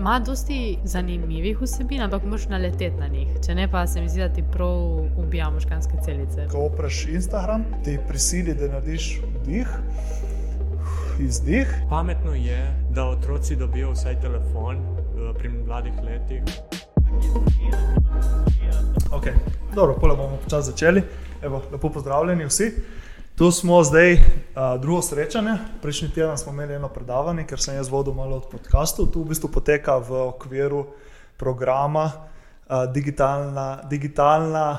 ima dosti zanimivih vsebin, ampak moš naleteti na njih. Če ne, pa se mi zdi, da ti prav ubija možganske celice. Ko opraš Instagram, ti prisili, da narediš vdih, izdih. Pametno je, da otroci dobijo vsaj telefon uh, pri mladih letih. Okay. Dobro, pole bomo počasi začeli. Evo, lepo pozdravljeni vsi. Tu smo zdaj uh, drugo srečanje. Prejšnji teden smo imeli eno predavanje, ker sem jaz vodil malo od podcastov. Tu v bistvu poteka v okviru programa uh, digitalna, digitalna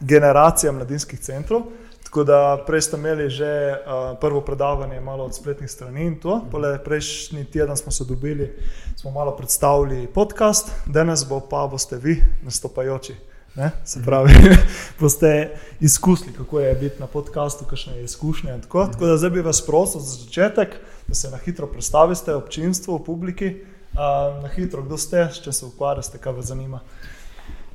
generacija mladinskih centrov. Tako da prej ste imeli že uh, prvo predavanje, malo od spletnih strani in to. Pole prejšnji teden smo se dobili, smo malo predstavili podcast, danes bo pa boste vi nastopajoči. Ne? Se pravi, boste izkusili, kako je biti na podkastu, kakšne izkušnje. Tako. tako da zdaj bi vas prosil za začetek, da se na hitro predstavite občinstvu, publiki, uh, na hitro, kdo ste, če se ukvarjate, kaj vas zanima.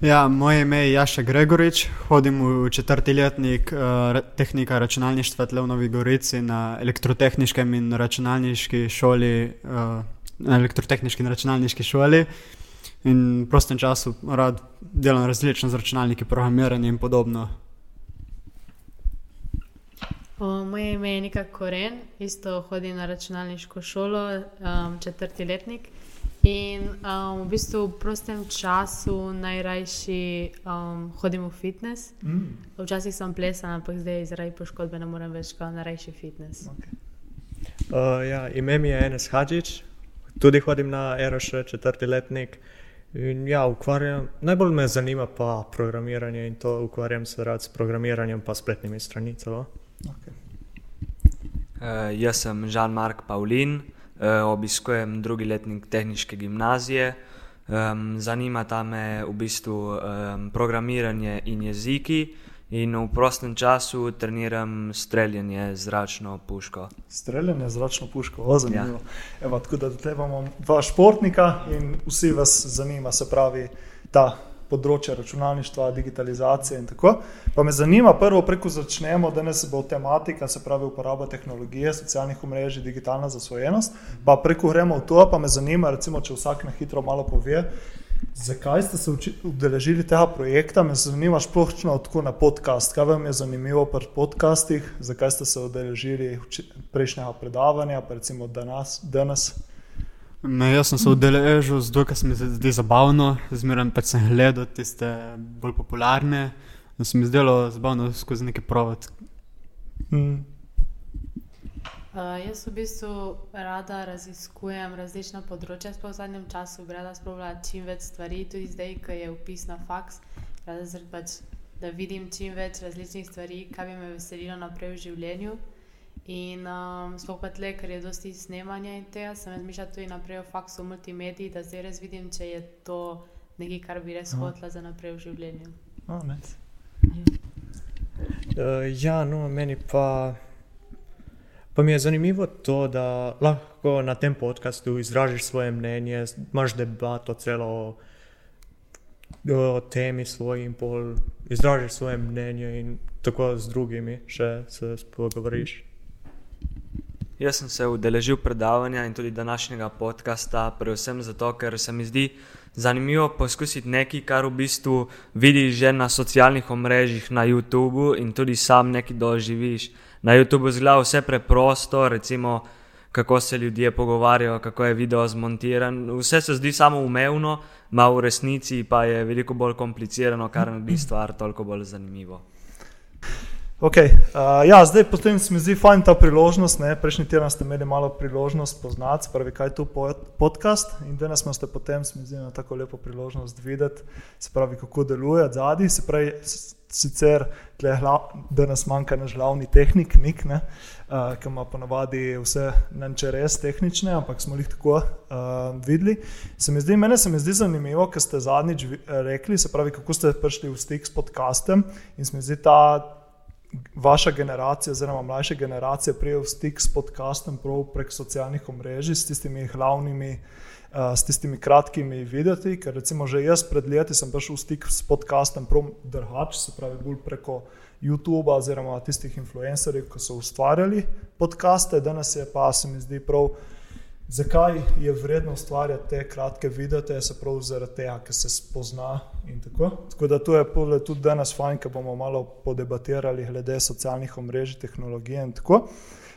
Ja, moje ime je Jaša Gregorič, hodim v četrti letnik uh, tehnika računalništva tle v Novi Gorici na elektrotehničkem in računalniški šoli. Uh, na elektrotehnički in računalniški šoli. Uh, in v prostem času rad delam različne z računalniki, programiranje in podobno. O, moje ime je Nika Koren, isto hodim na računalniško šolo, um, četrti letnik. In um, v bistvu v prostem času najrajši um, hodim v fitness. Mm. Včasih sem plesala, ampak zdaj zaradi poškodbe ne morem več kot najrajši fitness. Okay. Uh, ja, ime mi je Enes Hadžič, tudi hodim na Eroš četrti letnik. Uh, In ja, ukvarjam, najbolj me zanima pa programiranje in to ukvarjam se rad s programiranjem pa spletnimi stranicami. Okay. Uh, jaz sem Žan-Mark Paulin, uh, obiskujem drugi letnik tehničke gimnazije. Um, zanima me v bistvu um, programiranje in jeziki. In v prostem času treniram streljanje z zračno puško. Streljanje z zračno puško, zelo zanimivo. Ja. Evo, tako da tukaj imamo dva športnika in vsi vas zanima, se pravi, ta področje računalništva, digitalizacije in tako. Pa me zanima, prvo preko začnemo, da ne se bo tematika, se pravi uporaba tehnologije, socialnih omrežij, digitalna zasvojenost. Pa preko gremo v to, pa me zanima, recimo, če vsak na hitro malo pove. Zakaj ste se udeležili tega projekta? Me zanima, splošno tako na podcast. Kaj vam je zanimivo pri podcastih? Zakaj ste se udeležili prejšnjega predavanja, pa recimo danes? danes? Me, jaz sem se udeležil zato, ker se mi zdi zabavno, zmeraj pa sem gledal tiste bolj popularne, da se mi zdelo zabavno skozi neke provod. Hmm. Uh, jaz v bistvu rada raziskujem različna področja, sploh v zadnjem času, rada spremljam čim več stvari, tudi zdaj, ko je upis na faks, pač, da vidim čim več različnih stvari, kaj bi me veselilo naprej v življenju. In um, sploh pa tle, ker je dosti snemanja in tega, sem razmišljala tudi naprej o faksu multimediji, da zdaj res vidim, če je to nekaj, kar bi res hotela za naprej v življenju. Oh, nice. uh, ja, no, meni pa. Pa mi je zanimivo to, da lahko na tem podkastu izražiš svoje mnenje, imaš debato celo o temi svoji in pol, izražiš svoje mnenje in tako z drugimi še se pogovoriš. Jaz sem se udeležil predavanja in tudi današnjega podcasta, predvsem zato, ker se mi zdi zanimivo poskusiti nekaj, kar v bistvu vidiš že na socialnih omrežjih, na YouTubu in tudi sam nekaj doživiš na YouTubu zgleda vse preprosto, recimo kako se ljudje pogovarjajo, kako je video zmontiran. Vse se zdi samo umevno, ma v resnici pa je veliko bolj komplicirano, kar naredi stvar toliko bolj zanimivo. Okay. Uh, ja, zdaj potem se mi zdi fajn ta priložnost. Ne? Prejšnji teden ste imeli malo priložnost poznati, pravi, kaj je tu podcast. In danes smo ste potem, se mi zdi, na tako lepo priložnost videti, se pravi, kako deluje zadnji. Se pravi, sicer da nas manjka naš glavni tehnik, Nik, ne, uh, ki ima ponavadi vse neče res tehnične, ampak smo jih tako uh, videli. Se zdi, mene se mi zdi zanimivo, ker ste zadnjič rekli, se pravi, kako ste prišli v stik s podcastem in se mi zdi ta. Vaša generacija, oziroma mlajša generacija, prijel v stik s podcastom prek socialnih omrežij, s tistimi glavnimi uh, uh, s tistimi kratkimi videti. Ker recimo že jaz pred leti sem prišel v stik s podcastom Prom Drhač, se pravi bolj preko YouTube oziroma tistih influencerjev, ki so ustvarjali podcaste. Danes je pa se mi zdi prav Zakaj je vredno ustvarjati te kratke videe, se pravi zaradi tega, ker se spozna in tako. Tako da to je pole, tudi danes fajn, ker bomo malo podebatirali glede socialnih omrežij, tehnologije in tako.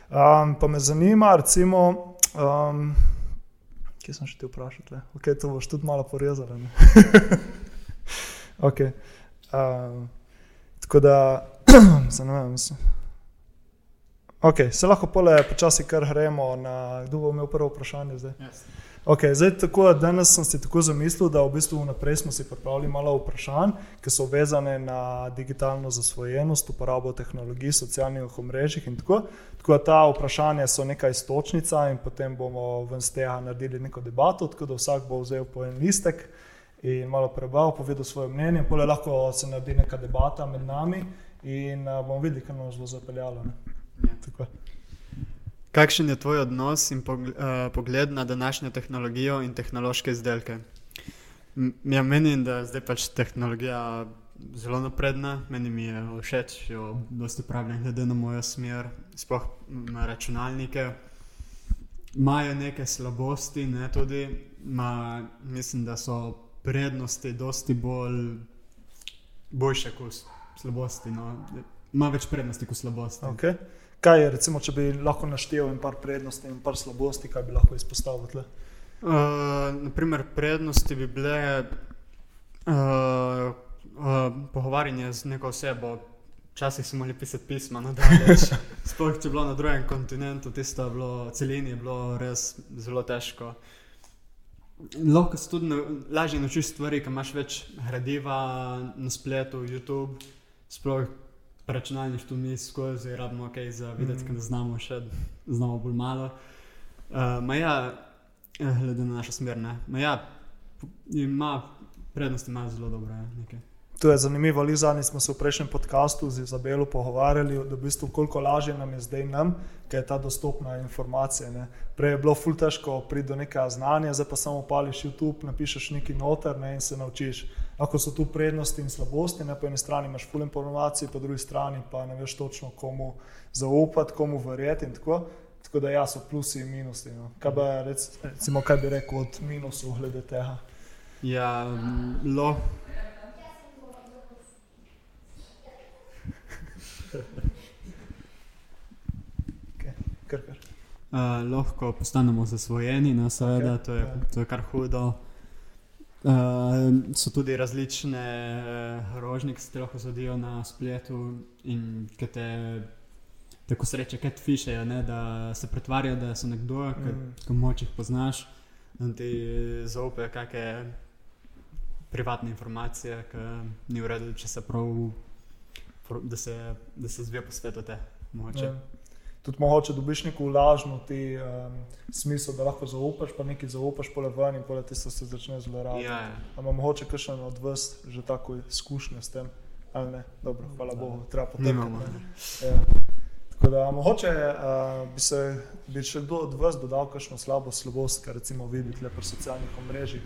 Um, pa me zanima, recimo, um, kje sem še ti vprašal, ok, to boš tudi malo porezal. okay. um, tako da, se ne vem, mislim. Okay, se lahko pole počasi kar gremo na, kdo bo imel prvo vprašanje zdaj. Yes. Okay, zdaj, tako, danes sem si tako zamislil, da v bistvu vnaprej smo si pripravili malo vprašanj, ki so vezane na digitalno zasvojenost, uporabo tehnologij, socialnih omrežjih in tako. Tako da ta vprašanja so neka istočnica in potem bomo ven z tega naredili neko debato, tako da vsak bo vzel po en listek in malo prebral, povedal svoje mnenje, pole lahko se naredi neka debata med nami in uh, bomo videli, kaj nas bo zapeljalo. Ne? Ja. Kakšen je tvoj odnos in pogled na današnjo tehnologijo in tehnološke izdelke? Ja, menim, da je zdaj pač tehnologija zelo napredna, meni mi je všeč, jo dosti pravim, glede na mojo smer, sploh na računalnike. Imajo neke slabosti, ne tudi, ma, mislim, da so prednosti dosti bolj boljše kot slabosti. No. Ima več prednosti kot slabosti. Okay. Kaj je, recimo, če bi lahko naštel en par prednosti in par slabosti, kaj bi lahko izpostavil? Uh, naprimer, prednosti bi bile uh, uh, pogovarjanje z neko osebo. Včasih smo morali pisati pisma daleč. Sploh če je bilo na drugem kontinentu, tisto je bilo celini, je bilo res zelo težko. Lahko se tudi lažje naučiš stvari, ker imaš več gradiva na spletu, YouTube. Sploh računalništvo mi skozi rabimo kaj za videti, mm. ker znamo še znamo bolj malo. Uh, ja, eh, glede na našo smer, ne. Ja, ima prednosti, ima zelo dobro. Ja, To je zanimivo, ali zadnji smo se v prejšnjem podkastu z Izabelo pogovarjali, da v bistvu koliko lažje nam je zdaj nam, ker je ta dostopna informacija. Ne. Prej je bilo ful težko priti do nekega znanja, zdaj pa samo pališ YouTube, napišeš neki noter ne, in se naučiš lahko so tu prednosti in slabosti. Ne? Po eni strani imaš full informacij, po drugi strani pa ne veš točno, komu zaupati, komu verjeti. Tako. tako da ja, so plusi in minusi. No? Kaj, bi, recimo, kaj bi rekel od minusov glede tega? Ja, lo. Uh, lahko postanemo zasvojeni, no, seveda, okay, to, je, ja. to je kar hudo. Uh, so tudi različne uh, rožnike, ki se lahko zgodijo na spletu in ki te tako sreče, kaj ti pišejo, da se pretvarjajo, da so nekdo, ki mm. moč jih poznaš, da ti zaupajo kakšne privatne informacije, ki ni v redu, če se prav, da se, da se zvijo po svetu te moče. Mm tudi mogoče dobiš neko lažno ti um, smisel, da lahko zaupaš, pa nekaj zaupaš, pole ven in pole ti se začne zlorabljati. Ja, ja. Ampak mogoče kakšen od vas že tako izkušnje s tem, ali ne? Dobro, hvala Bogu, treba potrkati. Ja. Tako da mogoče uh, bi se bi še kdo od vas dodal kakšno slabo slabost, kar recimo vidite pri socialnih omrežjih.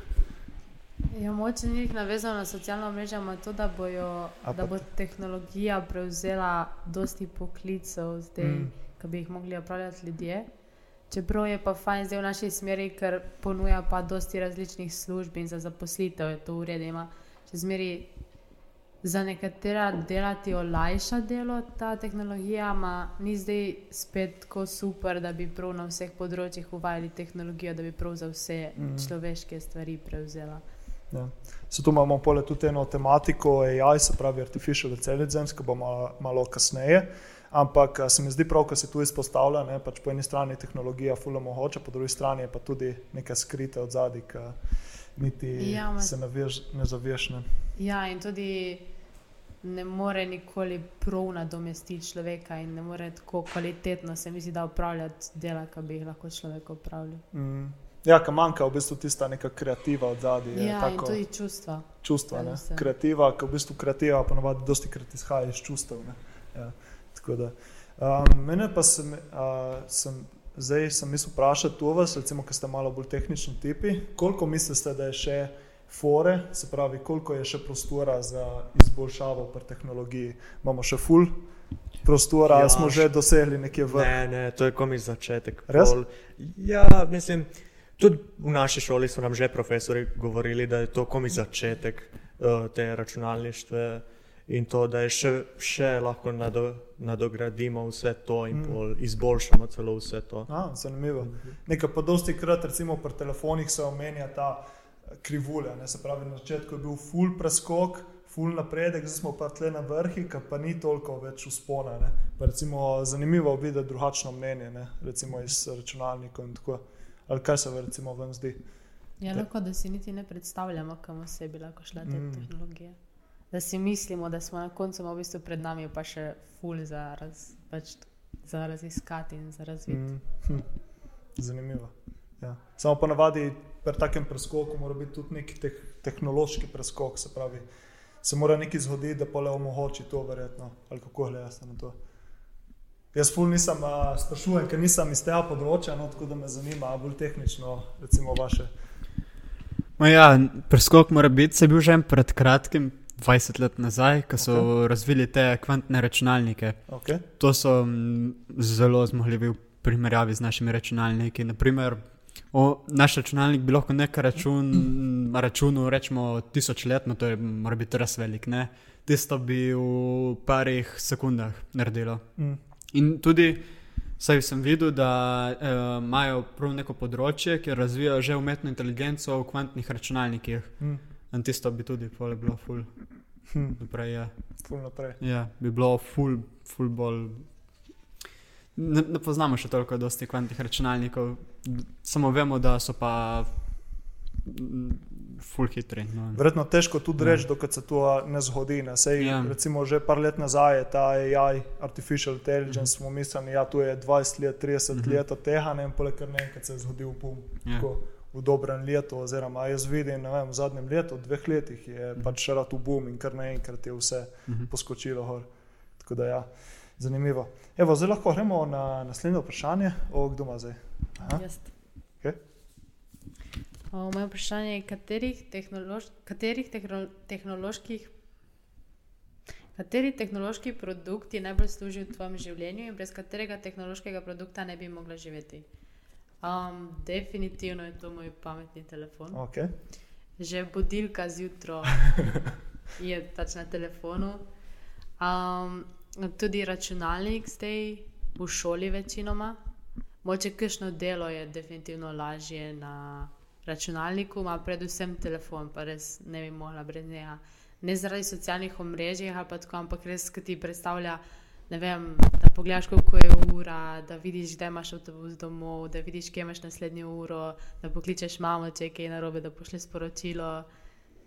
Ja, moče ni jih navezal na socialno mrežo, ampak to, da, bojo, da bo tehnologija prevzela dosti poklicev zdaj. Mm ki bi jih mogli opravljati ljudje. Čeprav je pa fajn zdaj v naši smeri, ker ponuja pa dosti različnih služb in za zaposlitev je to. Ima še zmeri za nekatera delati olajša delo ta tehnologija, ma ni zdaj spet tako super, da bi prav na vseh področjih uvajali tehnologijo, da bi prav za vse mm. človeške stvari prevzela. Ja. Zato imamo tudi eno tematiko AI, se pravi Artificial Intelligence, ki bo malo, malo kasneje. Ampak se mi zdi prav, da se tu izpostavlja, da pač po eni strani je tehnologija fulno mogoča, po drugi strani je pa tudi nekaj skrite od zadaj, ki niti ja, se naviješ, ne zaviješ. Ne. Ja, in tudi ne more nikoli prav nadomestiti človeka in ne more tako kvalitetno se mi zdi, da upravljati dela, ki bi jih lahko človek upravljal. Mm. Ja, ki manjka v bistvu tista neka kreativa od zadaj. Ja, tako, in tudi čustva. Čustva, ne. Kreativa, ki v bistvu kreativa, pa navadi dosti krat izhaja iz čustev. Ja. Da, um, mene pa sem, uh, sem zdaj sem mislil vprašati tu vas, recimo, ki ste malo bolj tehnični tipi, koliko mislite, da je še fore, se pravi, koliko je še prostora za izboljšavo pri tehnologiji. Imamo še full, prostora, Ja, smo že dosegli nekje vrh. Ne, ne, to je komi začetek. Res? Pol, ja, mislim, tudi v naši šoli so nam že profesori govorili, da je to komi začetek uh, te računalništva in to, da je še, še lahko nado, nadogradimo vse to in Mm. izboljšamo celo vse to. A, zanimivo. Nekaj pa dosti krat, recimo pri telefonih se omenja ta eh, krivulja. Ne? Se pravi, na začetku je bil full preskok, full napredek, zdaj smo pa tle na vrhi, ki pa ni toliko več uspona. Recimo zanimivo je videti drugačno mnenje, ne? recimo iz računalnikov in tako. Ali kaj se vam recimo vam zdi? Ja, lahko, da si niti ne predstavljamo, kam se bi lahko šla te Mm. tehnologije. Da si mislimo, da smo na koncu v bistvu pred nami pa še ful za, raz, pač, za raziskati in za razviti. Mm. Hm, zanimivo. Ja. Samo ponavadi pri takem preskoku mora biti tudi neki teh, tehnološki preskok, se pravi, se mora nekaj zgoditi, da pa le omogoči to, verjetno. Ali kako gledate na to? Jaz ful nisem, a, sprašujem, ker nisem iz tega področja, no, tako da me zanima, bolj tehnično, recimo vaše. Ma ja, preskok mora biti, se je bil že pred kratkim, 20 let nazaj, ko so okay. razvili te kvantne računalnike. Okay. To so zelo zmogljivi v primerjavi z našimi računalniki. Naprimer, o, naš računalnik bi lahko nekaj račun, računal, rečemo, tisočletno, to je mora biti res velik. Ne? Tisto bi v parih sekundah naredilo. Mm. In tudi, saj sem videl, da eh, imajo prav neko področje, kjer razvijajo že umetno inteligenco v kvantnih računalnikih. Mm. In tisto bi tudi bilo ful. Hm, Naprej, ja. ful naprej. ja, bi bilo ful, ful bolj. Ne, ne poznamo še toliko dosti kvantnih računalnikov, samo vemo, da so pa ful hitri. No. Verjetno težko tudi Ja. reči, dokaj se to ne zgodi. Ne. Sej, Ja. recimo, že par let nazaj je ta AI, Artificial Intelligence, smo mislili, da ja, to je 20 let, 30 Mhm. let od tega, ne vem, poleg kar naenkrat se je zgodil bum. Ja. Tako, V dobrem letu, oziroma jaz vidim, ne vem, v zadnjem letu, v dveh letih je Mhm. pač šel tu bum in kar naenkrat je vse Mhm. poskočilo gor. Tako da ja, zanimivo. Evo, zdaj lahko gremo na naslednje vprašanje, o kdo ima zdaj. Aha. Jaz. O, Moje vprašanje je, katerih, tehnolož, katerih tehno, tehnoloških. Kateri tehnološki produkt ti najbolj služi v tvojem življenju in brez katerega tehnološkega produkta ne bi mogla živeti? Um, definitivno je to moj pametni telefon. Okay. Že budilka zjutraj je pač na telefonu. Um, tudi računalnik zdaj v šoli večinoma. Moče kakšno delo je definitivno lažje na računalniku, ima predvsem telefon, pa res ne bi mogla brez njega. Ne zaradi socialnih omrežij ali pa tako, ampak res, ki ti predstavlja, ne vem, da pogledaš, koliko je ura, da vidiš, da imaš avtobus domov, da vidiš, kje imaš naslednjo uro, da pokličeš mamo, če je kaj narobe, da pošleš sporočilo,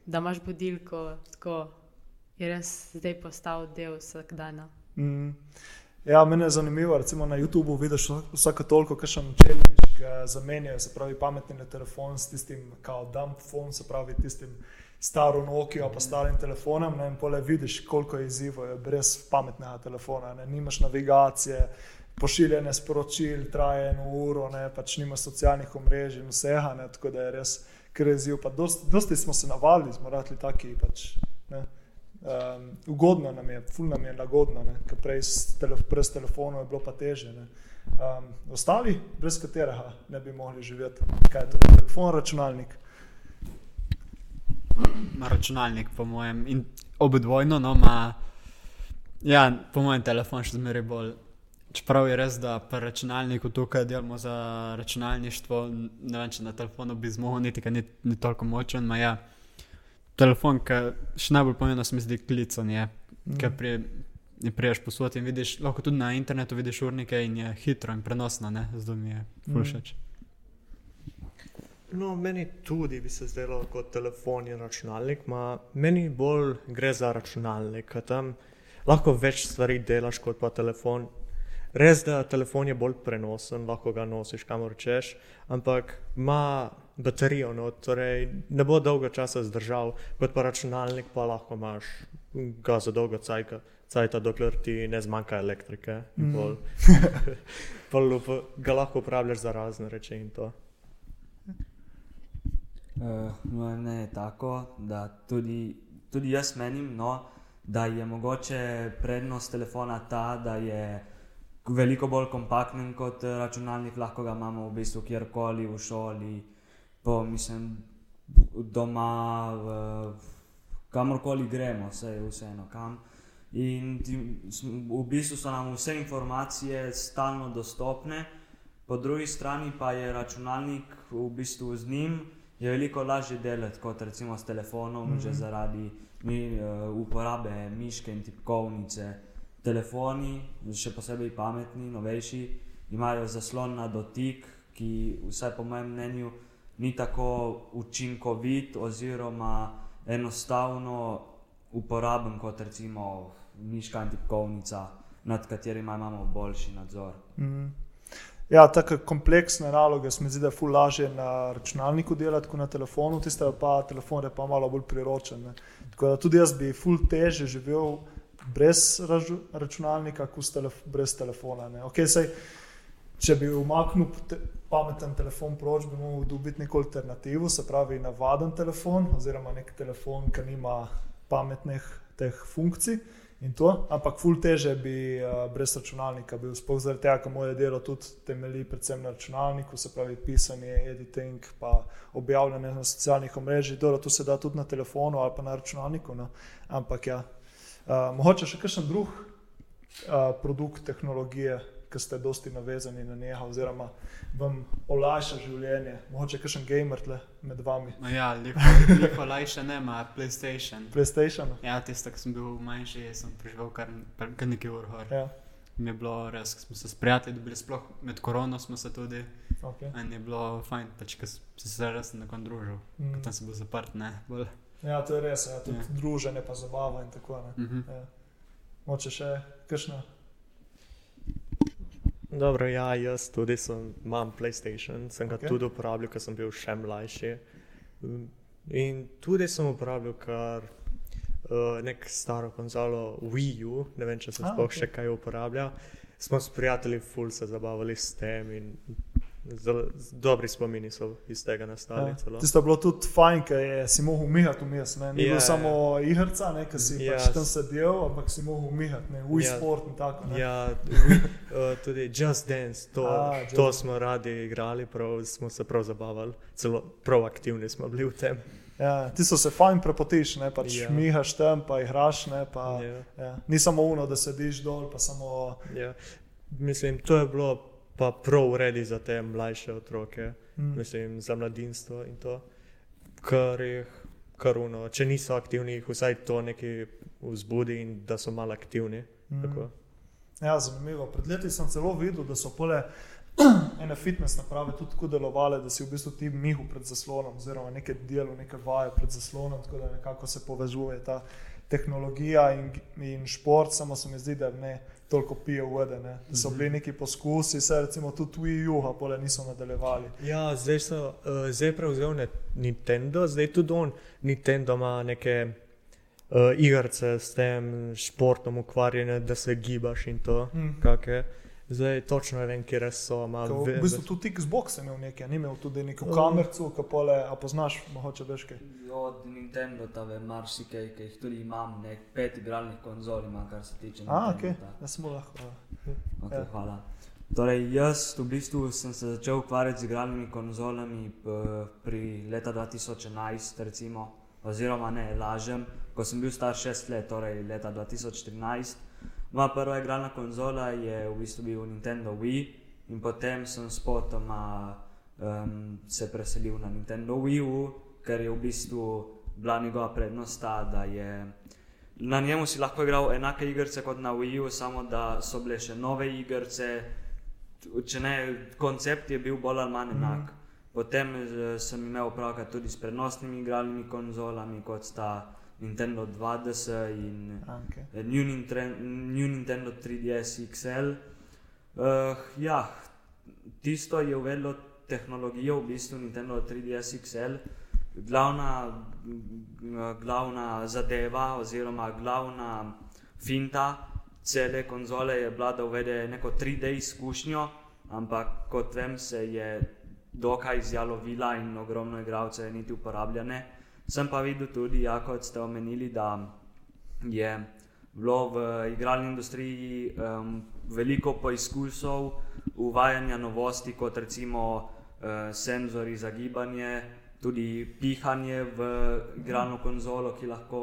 da imaš budilko. Tako je res zdaj postal del vsakdana. Mm. Ja, meni je zanimivo, recimo na YouTubu vidiš vsake toliko, kar še challenge, ki zamenjajo, se pravi, pametni telefon s tistim, kao dump phone, se pravi, tistim staro Nokia, pa starim telefonom. Ne, in pole vidiš, koliko je izzivov brez pametnega telefona. Ne, nimaš navigacije, pošiljanje sporočil traje eno uro, ne, pač nimaš socialnih omrežij in vsega, ne, tako da je res izziv. Pa dosti, dosti smo se navadili, smo rekli taki pač. Ne, Um, ugodno nam je, ful nam je lagodno, ker prej s tele, brez telefonov je bilo pa teže. Ne. Um, ostali, brez katerega ne bi mogli živeti, kaj je to, telefon, računalnik. Ma računalnik, po mojem, in obodvojno, no, ima, ja, po mojem, telefon še zmeraj bolj. Čeprav je res, da pri računalniku tukaj delamo za računalništvo, ne vem, če na telefonu bi zmogel, niti ga ni, ni toliko močen, ma ja, telefon, ki še najbolj pomembno se mi zdi klicanje, mm. ker pri, priješ posod in vidiš, lahko tudi na internetu vidiš urnike in je hitro in prenosno, ne, zdaj mi je fulšeč. Mm. No, meni tudi bi se zdelo kot telefon in računalnik, ma meni bolj gre za računalnik, ker tam lahko več stvari delaš kot pa telefon. Res, da telefon je bolj prenosen, lahko ga nosiš kamor češ, ampak ima baterijo, no, torej ne bo dolgo časa zdržal, kot pa računalnik, pa lahko imaš ga za dolgo cajka. Cajta, dokler ti ne zmanjka elektrike, Mm. pol, pol up- ga lahko uporabljaš za razne reči in to. Uh, Moje mnenje je tako, da tudi, tudi jaz menim, no, da je mogoče prednost telefona ta, da je veliko bolj kompaktnen kot računalnik, lahko ga imamo v bistvu kjerkoli, v šoli, po, mislim, doma, v, kamorkoli gremo, vse je vseeno kam. In ti, v bistvu so nam vse informacije stalno dostopne, po drugi strani pa je računalnik v bistvu z njim. Je veliko lažje delati kot recimo s telefonom, mm -hmm. že zaradi mi, uh, uporabe miške in tipkovnice. Telefoni, še posebej pametni, novejši, imajo zaslon na dotik, ki, vsaj po mojem mnenju, ni tako učinkovit oziroma enostavno uporaben kot recimo miška in tipkovnica, nad katerima imamo boljši nadzor. Mm. Ja, tako kompleksne naloge se mi zdi, da je ful lažje na računalniku delati kot na telefonu, tiste pa telefon je pa malo bolj priročen. Ne. Tako da tudi jaz bi ful teže živel brez računalnika, kot telef brez telefona. Okay, sej, če bi umaknil te pameten telefon proč, bi moral dobiti neko alternativo, se pravi navaden telefon oziroma nek telefon, ki nima pametnih teh funkcij. Ampak, ful teže bi uh, brez računalnika bil, sploh zaradi tega, ker moje delo tudi temelji predvsem na računalniku, se pravi pisanje, editing, pa objavljanje na socialnih omrežjih. Dobro, to se da tudi na telefonu ali pa na računalniku. No. Ampak, ja, uh, mogoče še kakšen drug uh, produkt tehnologije, ki ste dosti navezani na njega, oziroma vam olajša življenje, mogoče kakšen gamer tle med vami. No ja, lepo olajša ne, ima PlayStation. PlayStation. Ja, tisto, ko sem bil manjši, sem preživel kar, kar nekaj ur. Ja. Mi je bilo res, smo se sprijatelji dobili, sploh med korono smo se tudi. Okay. In je bilo fajn, pač, ko si se res na kon družil, mm. tam si bil zaprt. Ne, bolj. ja, to je res, ja, tudi ja. druženje, pa zabava in tako naprej. Mm -hmm. ja. Moče še kakšno. Dobro, ja, jaz tudi sem, imam PlayStation, sem ga okay. tudi uporabljal, ker sem bil še mlajši. In tudi sem uporabljal kar uh, nek staro konzolo Wii U, ne vem, če se sploh okay. še kaj uporablja. Smo s prijatelji ful se zabavali s tem in Zelo dobri spomini so iz tega nastali. Ja. Tisto je bilo tudi fajn, ker si lahko umihati vmes. Ni yeah, bilo ja, samo. Ja. igrca, ki si yeah. pač tam sedel, ampak si lahko umihati, v yeah. sport in tako naprej. Ja, uh, tudi Just Dance, to, A, just to smo radi igrali, prav, smo se prav zabavali, celo proaktivni smo bili v tem. Ja, ti so se fajn prepotiš, ne pač yeah. mihaš tam, pa igraš. Ne, pa, yeah. ja. Ni samo uno, da sediš dol. Samo... Yeah. Mislim, to je bilo pa prav uredi za te mlajše otroke, mm. mislim, za mladinstvo in to, kar jih karuno. Če niso aktivni, jih vsaj to nekaj vzbudi in da so malo aktivni. Mm. Ja, zanimivo. Pred leti sem celo videl, da so pole. Ene fitness naprave tudi tako delovale, da si v bistvu ti mihu pred zaslonom, oziroma nekaj delo, nekaj vaje pred zaslonom, tako da nekako se povezuje ta tehnologija in, in šport, samo se mi zdi, da ne toliko pije vode. Ne. So mhm. bili neki poskusi, se recimo tudi v EU, a pole niso nadaljevali. Ja, zdaj so uh, zdaj prevzel Nintendo, zdaj tudi on, Nintendo ima neke uh, igrice s tem športom ukvarjene, da se gibaš in to. Mm. Zdaj točno ne vem, kje so. V bistvu tudi Xbox je imel nekaj, ni imel tudi neko uh. kamerco, ki pole, a poznaš, mogoče veš kaj. Od Nintendo ta ve marsikaj, ki jih tudi imam, nek pet igralnih konzol ima, kar se tiče. A, ok, da smo lahko. Okay, ja. Hvala. Torej, jaz v bistvu sem se začel ukvarjati z igralnimi konzolami pri leta 2011, recimo, oziroma ne, lažem, ko sem bil star šest let, torej leta 2013. Moja prva igralna konzola je v bistvu bil Nintendo Wii, in potem sem spotoma um, se preselil na Nintendo Wii U, ker je v bistvu bila njegova prednost ta, da je na njemu si lahko igral enake igrice kot na Wii U, samo da so bile še nove igrice. Če ne, koncept je bil bolj ali manj enak. Mm -hmm. Potem uh, sem imel opravka tudi s prenosnimi igralnimi konzolami, kot sta. Nintendo 2DS in okay. New, New Nintendo 3DS XL. Uh, ja, tisto je uvedlo tehnologijo, v bistvu Nintendo 3DS XL. Glavna, glavna zadeva, oziroma glavna finta cele konzole je bila, da uvede neko 3D izkušnjo, ampak kot vem, se je dokaj izjalovila in ogromno igralcev je niti uporabljane. Sem pa videl tudi, ja, kot ste omenili, da je bilo v igralni industriji um, veliko poizkusov uvajanja novosti, kot recimo uh, senzori za gibanje, tudi pihanje v igralno konzolo, ki lahko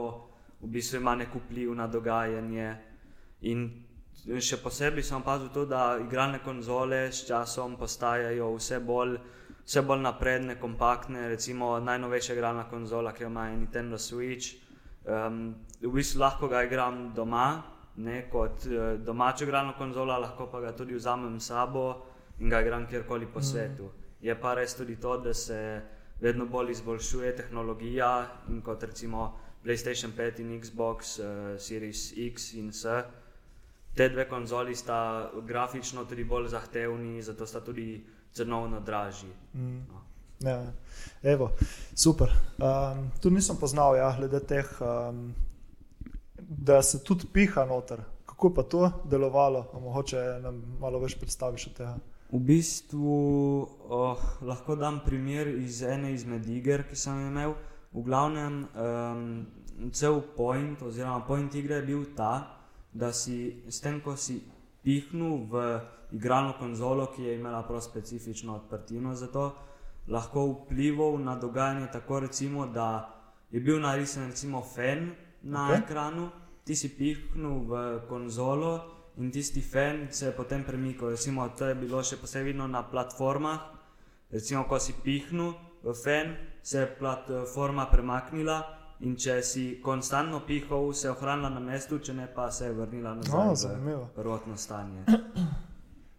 v bistvu ima nek vpliv na dogajanje. In še posebej sem opazil to, da igralne konzole s časom postajajo vse bolj. Vse bolj napredne, kompaktne, recimo najnovejša igralna konzola, ki jo ima Nintendo Switch, Um, v bistvu lahko ga igram doma, ne kot uh, domačo igralno konzolo, lahko pa ga tudi vzamem s sabo in ga igram kjerkoli po svetu. Mm. Je pa res tudi to, da se vedno bolj izboljšuje tehnologija in kot recimo PlayStation 5 in Xbox uh, Series X in S. Te dve konzoli sta grafično tudi bolj zahtevni, zato sta tudi cenovno dražji. Mm. No. Ja, evo, super. Um, tu nisem poznal, ja, glede teh, um, da se tudi piha noter. Kako pa to delovalo? Mogoče nam malo več predstaviš od tega. V bistvu oh, lahko dam primer iz ene izmed iger, ki sem imel. V glavnem, um, cel point, oziroma point igre je bil ta, da si s tem, ko si pihnil v igralno konzolo, ki je imela prav specifično odprtino za to lahko vplival na dogajanje, tako recimo, da je bil narisen recimo fen na okay. ekranu, ti si pihnil v konzolo in tisti fen se je potem premikal. Recimo, to je bilo še posebej vidno na platformah. Recimo, ko si pihnil v fen, se je platforma premaknila. In če si konstantno pihal, se je ohranila na mestu, če ne pa se je vrnila nazaj no, v prvotno stanje.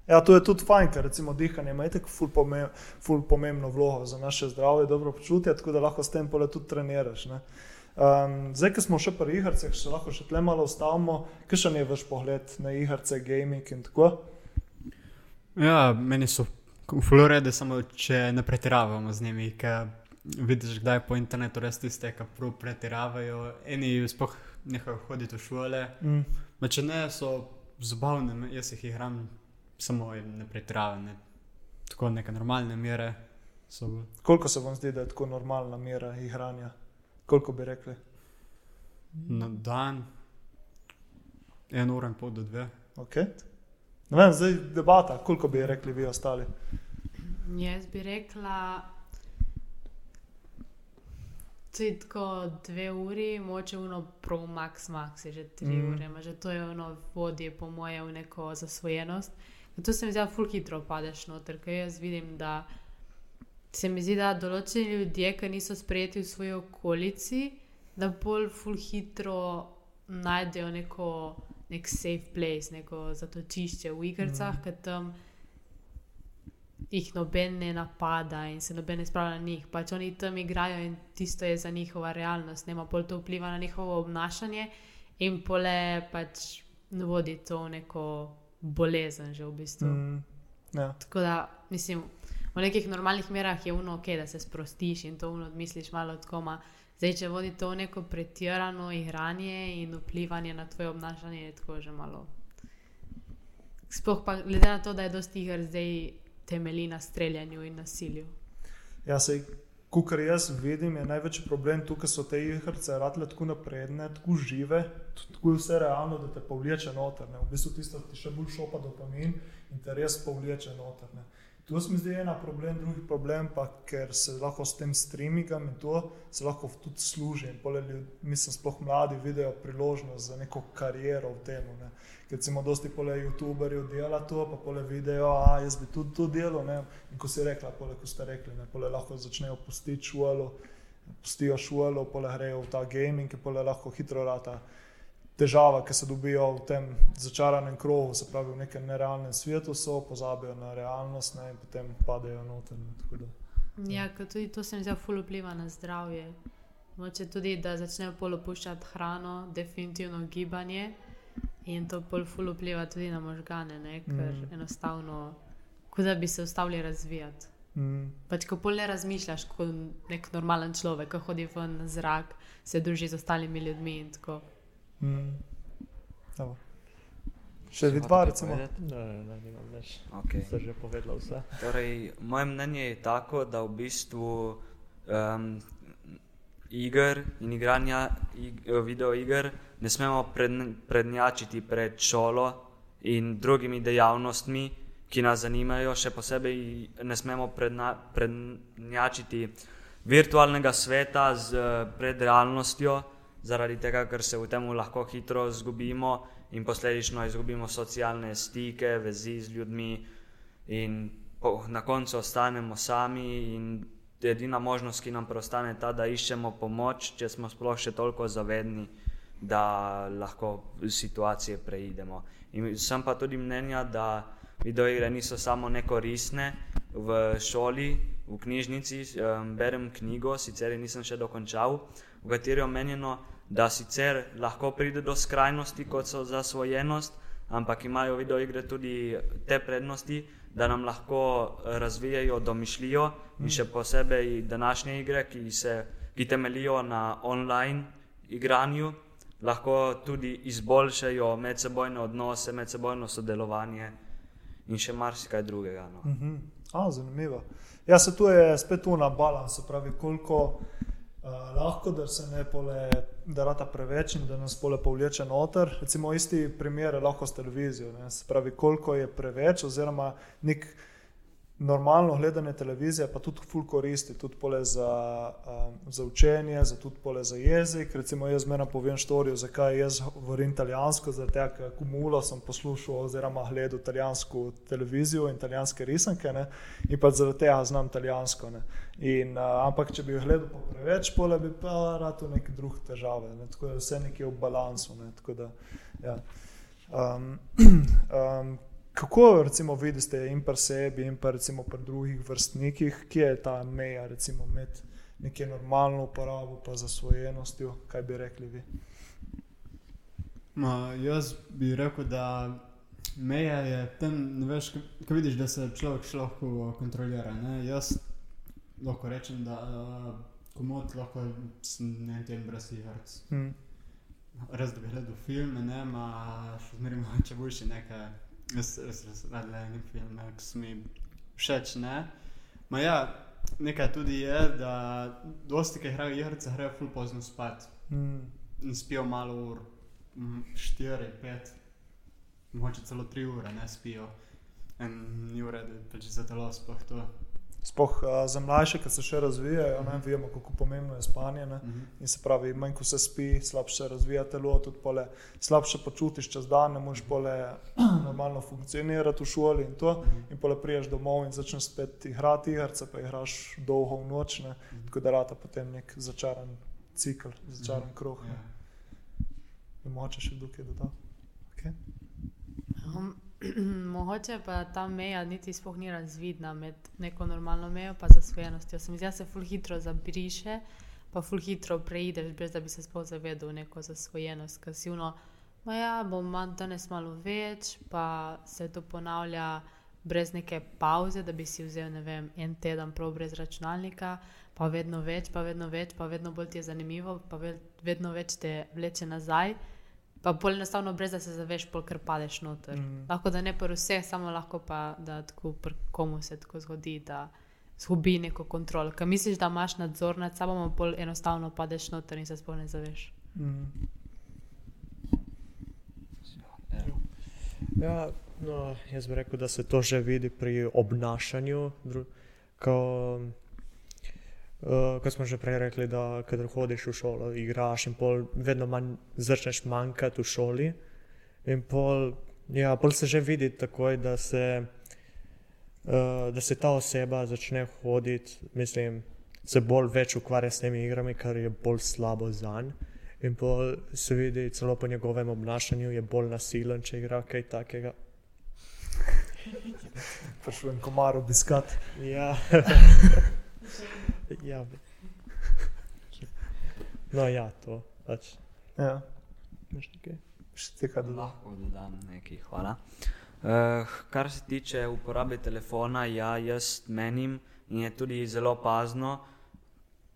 Ja, to je tudi fajn, ker recimo dihanje ima tako ful, pomemb, ful pomembno vlogo za naše zdravje, dobro počutje, tako da lahko s tem pole tudi treniraš. Um, zdaj, ki smo še pri igrah, še lahko še tle malo ustavimo, kakšen je vaš pogled na igre, gaming in tako. Ja, meni so fulorede, samo če ne pretiravamo z njimi, ker vidiš, kdaj po internetu res tiste, ki prav pretiravajo, eni sploh nehajo hoditi v šole. Mm. Če ne, so zabavne, jaz jih igram samo ne pretiravam, tako neke normalne mere. So... Koliko se vam zdi, da je tako normalna mera igranja? Koliko bi rekli? Na dan, eno uro in pol do dve. Okay. Vem, zdaj je debata, koliko bi rekli vi ostali. Jaz bi rekla, da je tako dve uri, moče uno pro max, max je že tri mm. ure, že to je ono vodje po moje v neko zasvojenost. To se mi zdi, da ful hitro padeš noter, ker jaz vidim, da se mi zdi, da določeni ljudje, ki niso sprejeti v svoji okolici, da bolj ful hitro najdejo neko, nek safe place, neko zatočišče v igrah, mm. ker tam jih noben ne napada in se noben ne spravlja na njih. Pač oni tam igrajo in tisto je za njihova realnost, nema pol to vpliva na njihovo obnašanje in pole pač vodi to neko bolezen, že v bistvu. Mm, ja. Tako da, mislim, v nekih normalnih merah je uno, okay, da se sprostiš in to odmisliš malo od koma. Zdaj, če vodi to neko pretirano igranje in vplivanje na tvoje obnašanje, je tako že malo. Sploh pa glede na to, da je dosti igr zdaj temelji na streljanju in nasilju. Ja, sej, Kar jaz vidim, je največji problem tukaj, da so te igre tako napredne, tako žive, tako vse realno, da te povleče noter. Ne. V bistvu tisto ti še bolj šopa dopamin in te res povleče noter. Ne. To se mi zdi ena problem, drugi problem pa, ker se lahko s tem streamingom in to se lahko tudi služi. Mislim, sploh mladi vidijo priložnost za neko kariero v tem. Ne recimo dosti pole youtuberjev dela to, pa pole video, a jaz bi tudi to delal. Ne? In ko si rekla, pole, ko ste rekli, ne, pole lahko začnejo pustiti šolo, pustijo šolo, pole grejo v ta gaming, ki pole lahko hitro rata. Težava, ki se dobijo v tem začaranem krogu, se pravi v nekem nerealnem svetu, so pozabijo na realnost ne, in potem padejo noter. Ne, ja, tudi to se mi zdi, da vpliva na zdravje. Moče tudi, da začnejo polopuščati hrano, definitivno gibanje. In to bolj ful vpliva tudi na možgane, ne? ker mm. enostavno, kot da bi se ustavili razvijati. Mm. Pač, ko bolj ne razmišljaš kot nek normalen človek, ki hodi v zrak, se druži z ostalimi ljudmi in tako. Mm. Še vi dva, recimo? Ne, ne, ne, ne, ne. Okay. Ste že povedali vse. Torej, moje mnenje je tako, da v bistvu um, iger in igranja ig videoiger ne smemo pred, prednjačiti pred šolo in drugimi dejavnostmi, ki nas zanimajo, še posebej ne smemo predna, prednjačiti virtualnega sveta z pred realnostjo, zaradi tega, ker se v tem lahko hitro izgubimo in posledično izgubimo socialne stike, vezi z ljudmi in po, na koncu ostanemo sami in edina možnost, ki nam preostane, je ta, da iščemo pomoč, če smo sploh še toliko zavedni, da lahko situacije preidemo. In sem pa tudi mnenja, da videoigre niso samo nekoristne v šoli, v knjižnici, um, berem knjigo, sicer nisem še dokončal, v kateri je omenjeno, da sicer lahko pride do skrajnosti, kot so zasvojenost, ampak imajo videoigre tudi te prednosti, da nam lahko razvijajo domišljijo in še posebej današnje igre, ki, se, ki temelijo na online igranju, lahko tudi izboljšajo medsebojne odnose, medsebojno sodelovanje in še marsikaj drugega. No. Uh -huh. A, zanimivo. Ja, se tu je spet tu na balansu, pravi, koliko uh, lahko, da se ne pole, da rata preveč in da nas pole povleče noter. Recimo isti primer je lahko s televizijo. Ne? Se pravi, koliko je preveč oziroma nek normalno gledanje televizije pa tudi ful koristi, tudi pole za, um, za učenje, za tudi pole za jezik. Recimo jaz zmerno povem štorijo, zakaj jaz govorim italijansko, zaradi tega, ker kumulo sem poslušal oziroma gledal italijansko televizijo in italijanske risanke ne? in pa zaradi tega znam italijansko. In, uh, ampak, če bi jih gledal preveč, pole bi pa rado neke druge težave. Ne? Tako da vse nekje v balansu. Ne? Da, ja. um, um, kako recimo vidite in pri sebi, in pa recimo pri drugih vrstnikih, kje je ta meja recimo med nekje normalno uporabo in zasvojenostjo, kaj bi rekli vi? Ma, jaz bi rekel, da meja je tam, veš, ko vidiš, da se človek še lahko kontrolira. Ne? Jaz lahko rečem, da uh, komod lahko ne tem brez igrc. Hmm. Res da bi gledal filme, ne, ma še zmeraj, če boš še nekaj. Jaz res rad gledam filme, ki so mi všeč. Ne? Ma ja, nekaj tudi je, da dosti, ki igrajo igre, grejo ful pozno spat. Mm. In spijo malo ur, 4, 5, mogoče celo 3 ure, ne spijo. In ni v redu, pač za telo sploh to. Spoh uh, za mlajše, ki se še razvijajo, ne vemo, kako pomembno je spanje. Uh mhm. -huh. In se pravi, manj ko se spi, slabše se razvija telo, tudi pole, slabše počutiš čez dan, ne moreš pole normalno funkcionirati v šoli in to. Uh mhm. -huh. In pole priješ domov in začneš spet igrati igrice, pa igraš dolgo v noč, uh mhm. -huh. tako da rata potem nek začaran cikl, začaran uh -huh. krog. Yeah. Ja. Moče še dukaj dodati. Okay. Um. Mogoče pa ta meja niti sploh ni razvidna med neko normalno mejo in zasvojenostjo. Se mi zdi, da se ful hitro zabriše, pa ful hitro preideš, brez da bi se sploh zavedel neko zasvojenost, ki si uno. Ja, bom danes malo več, pa se to ponavlja brez neke pauze, da bi si vzel vem, en teden prav brez računalnika, pa vedno več, pa vedno več, pa vedno bolj ti je zanimivo, pa vedno več te vleče nazaj. Pa bolj enostavno, brez da se zaveš, pol kar padeš noter. Mm. Lahko da ne pri vseh, samo lahko pa da tako pri komu se tako zgodi, da zgubi neko kontrolo. Ker misliš, da imaš nadzor nad sabo, pa bolj enostavno padeš noter in se sploh ne zaveš. Mm. Ja, no, jaz bi rekel, da se to že vidi pri obnašanju. Ko, Uh, kot smo že prej rekli, da kader hodiš v šolo, igraš in pol vedno manj začneš manjkati v šoli. In pol, ja, pol se že vidi takoj, da se, uh, da se ta oseba začne hoditi, mislim, se bolj več ukvarja s temi igrami, kar je bolj slabo za njega. In pol se vidi celo po njegovem obnašanju, je bolj nasilen, če igra kaj takega. Prišel je komar obiskat. Ja. ja. No, ja, to pač. Ja. Še kaj lahko dodam, nekaj. Hvala. Uh, kar se tiče uporabe telefona, ja, jaz menim in je tudi zelo pazno,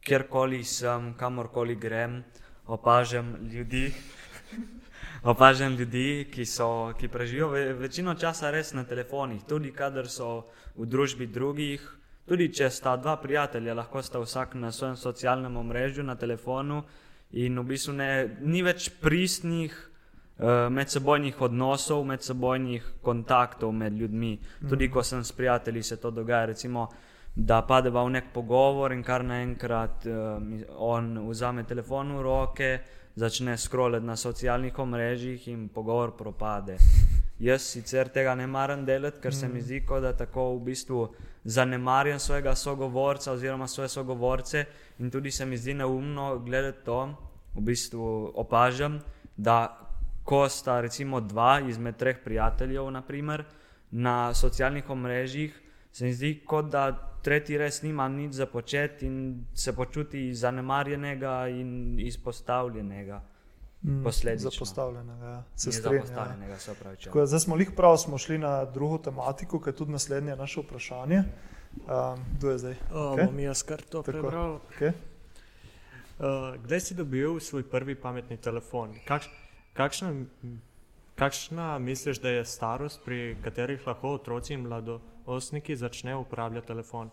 kjerkoli sem, kamorkoli grem, opažam ljudi. Opažam ljudi, ki, so, ki preživijo ve, večino časa res na telefonih, tudi kadar so v družbi drugih, Tudi če sta dva prijatelja, lahko sta vsak na svojem socialnem omrežju, na telefonu, in v bistvu ne, ni več pristnih uh, medsebojnih odnosov, medsebojnih kontaktov med ljudmi. Tudi ko sem s prijatelji, se to dogaja. Recimo, da padeva v nek pogovor in kar naenkrat uh, on vzame telefon v roke, začne scrollati na socialnih omrežjih in pogovor propade. Jaz sicer tega ne maram delati, ker se mi zdi, kot da tako v bistvu zanemarjam svojega sogovorca oziroma svoje sogovorce in tudi se mi zdi neumno gledati to, v bistvu opažam, da ko sta recimo dva izmed treh prijateljev, naprimer, na socialnih omrežjih, se mi zdi, kot da tretji res nima nič za početi in se počuti zanemarjenega in izpostavljenega. Mm, Posledično. Zapostavljenega, ja. se strinjam. Ja. zapostavljenega, se pravi. Tako da Zdaj smo lih prav, smo šli na drugo tematiko, ki je tudi naslednje naše vprašanje. Um, kdo je zdaj? O, Okej. Bom jaz kar to Tako. prebral. Okay. Uh, kdaj si dobil svoj prvi pametni telefon? Kakš, kakšna, kakšna misliš, da je starost, pri katerih lahko otroci in mladostniki začnejo uporabljati telefon?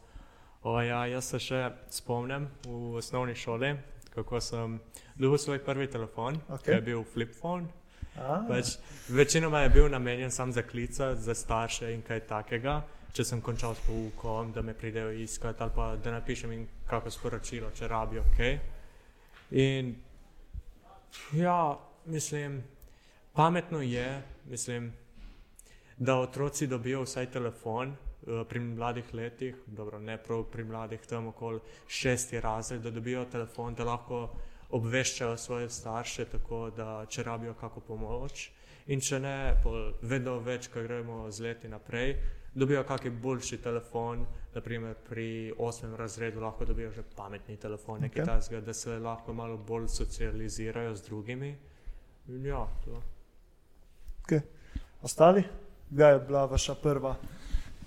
O, ja, jaz se še spomnim v osnovni šoli, kako sem dobil svoj prvi telefon, okay. ki je bil flip phone. A, Pač, večinoma je bil namenjen samo za klice, za starše in kaj takega. Če sem končal s poukom, da me pridejo iskati, ali pa da napišem jim kako sporočilo, če rabijo kaj. In ja, mislim, pametno je, mislim, da otroci dobijo vsaj telefon eh, pri mladih letih, dobro, ne prav pri mladih, tam okoli šesti razred, da dobijo telefon, da lahko obveščajo svoje starše, tako da če rabijo kako pomoč. In če ne, vedno več, ko gremo z leti naprej, dobijo kakšen boljši telefon, naprimer pri osmem razredu lahko dobijo že pametni telefon, okay. takega, da se lahko malo bolj socializirajo z drugimi. In ja, to. okay. Ostali? Kdaj je bila vaša prva,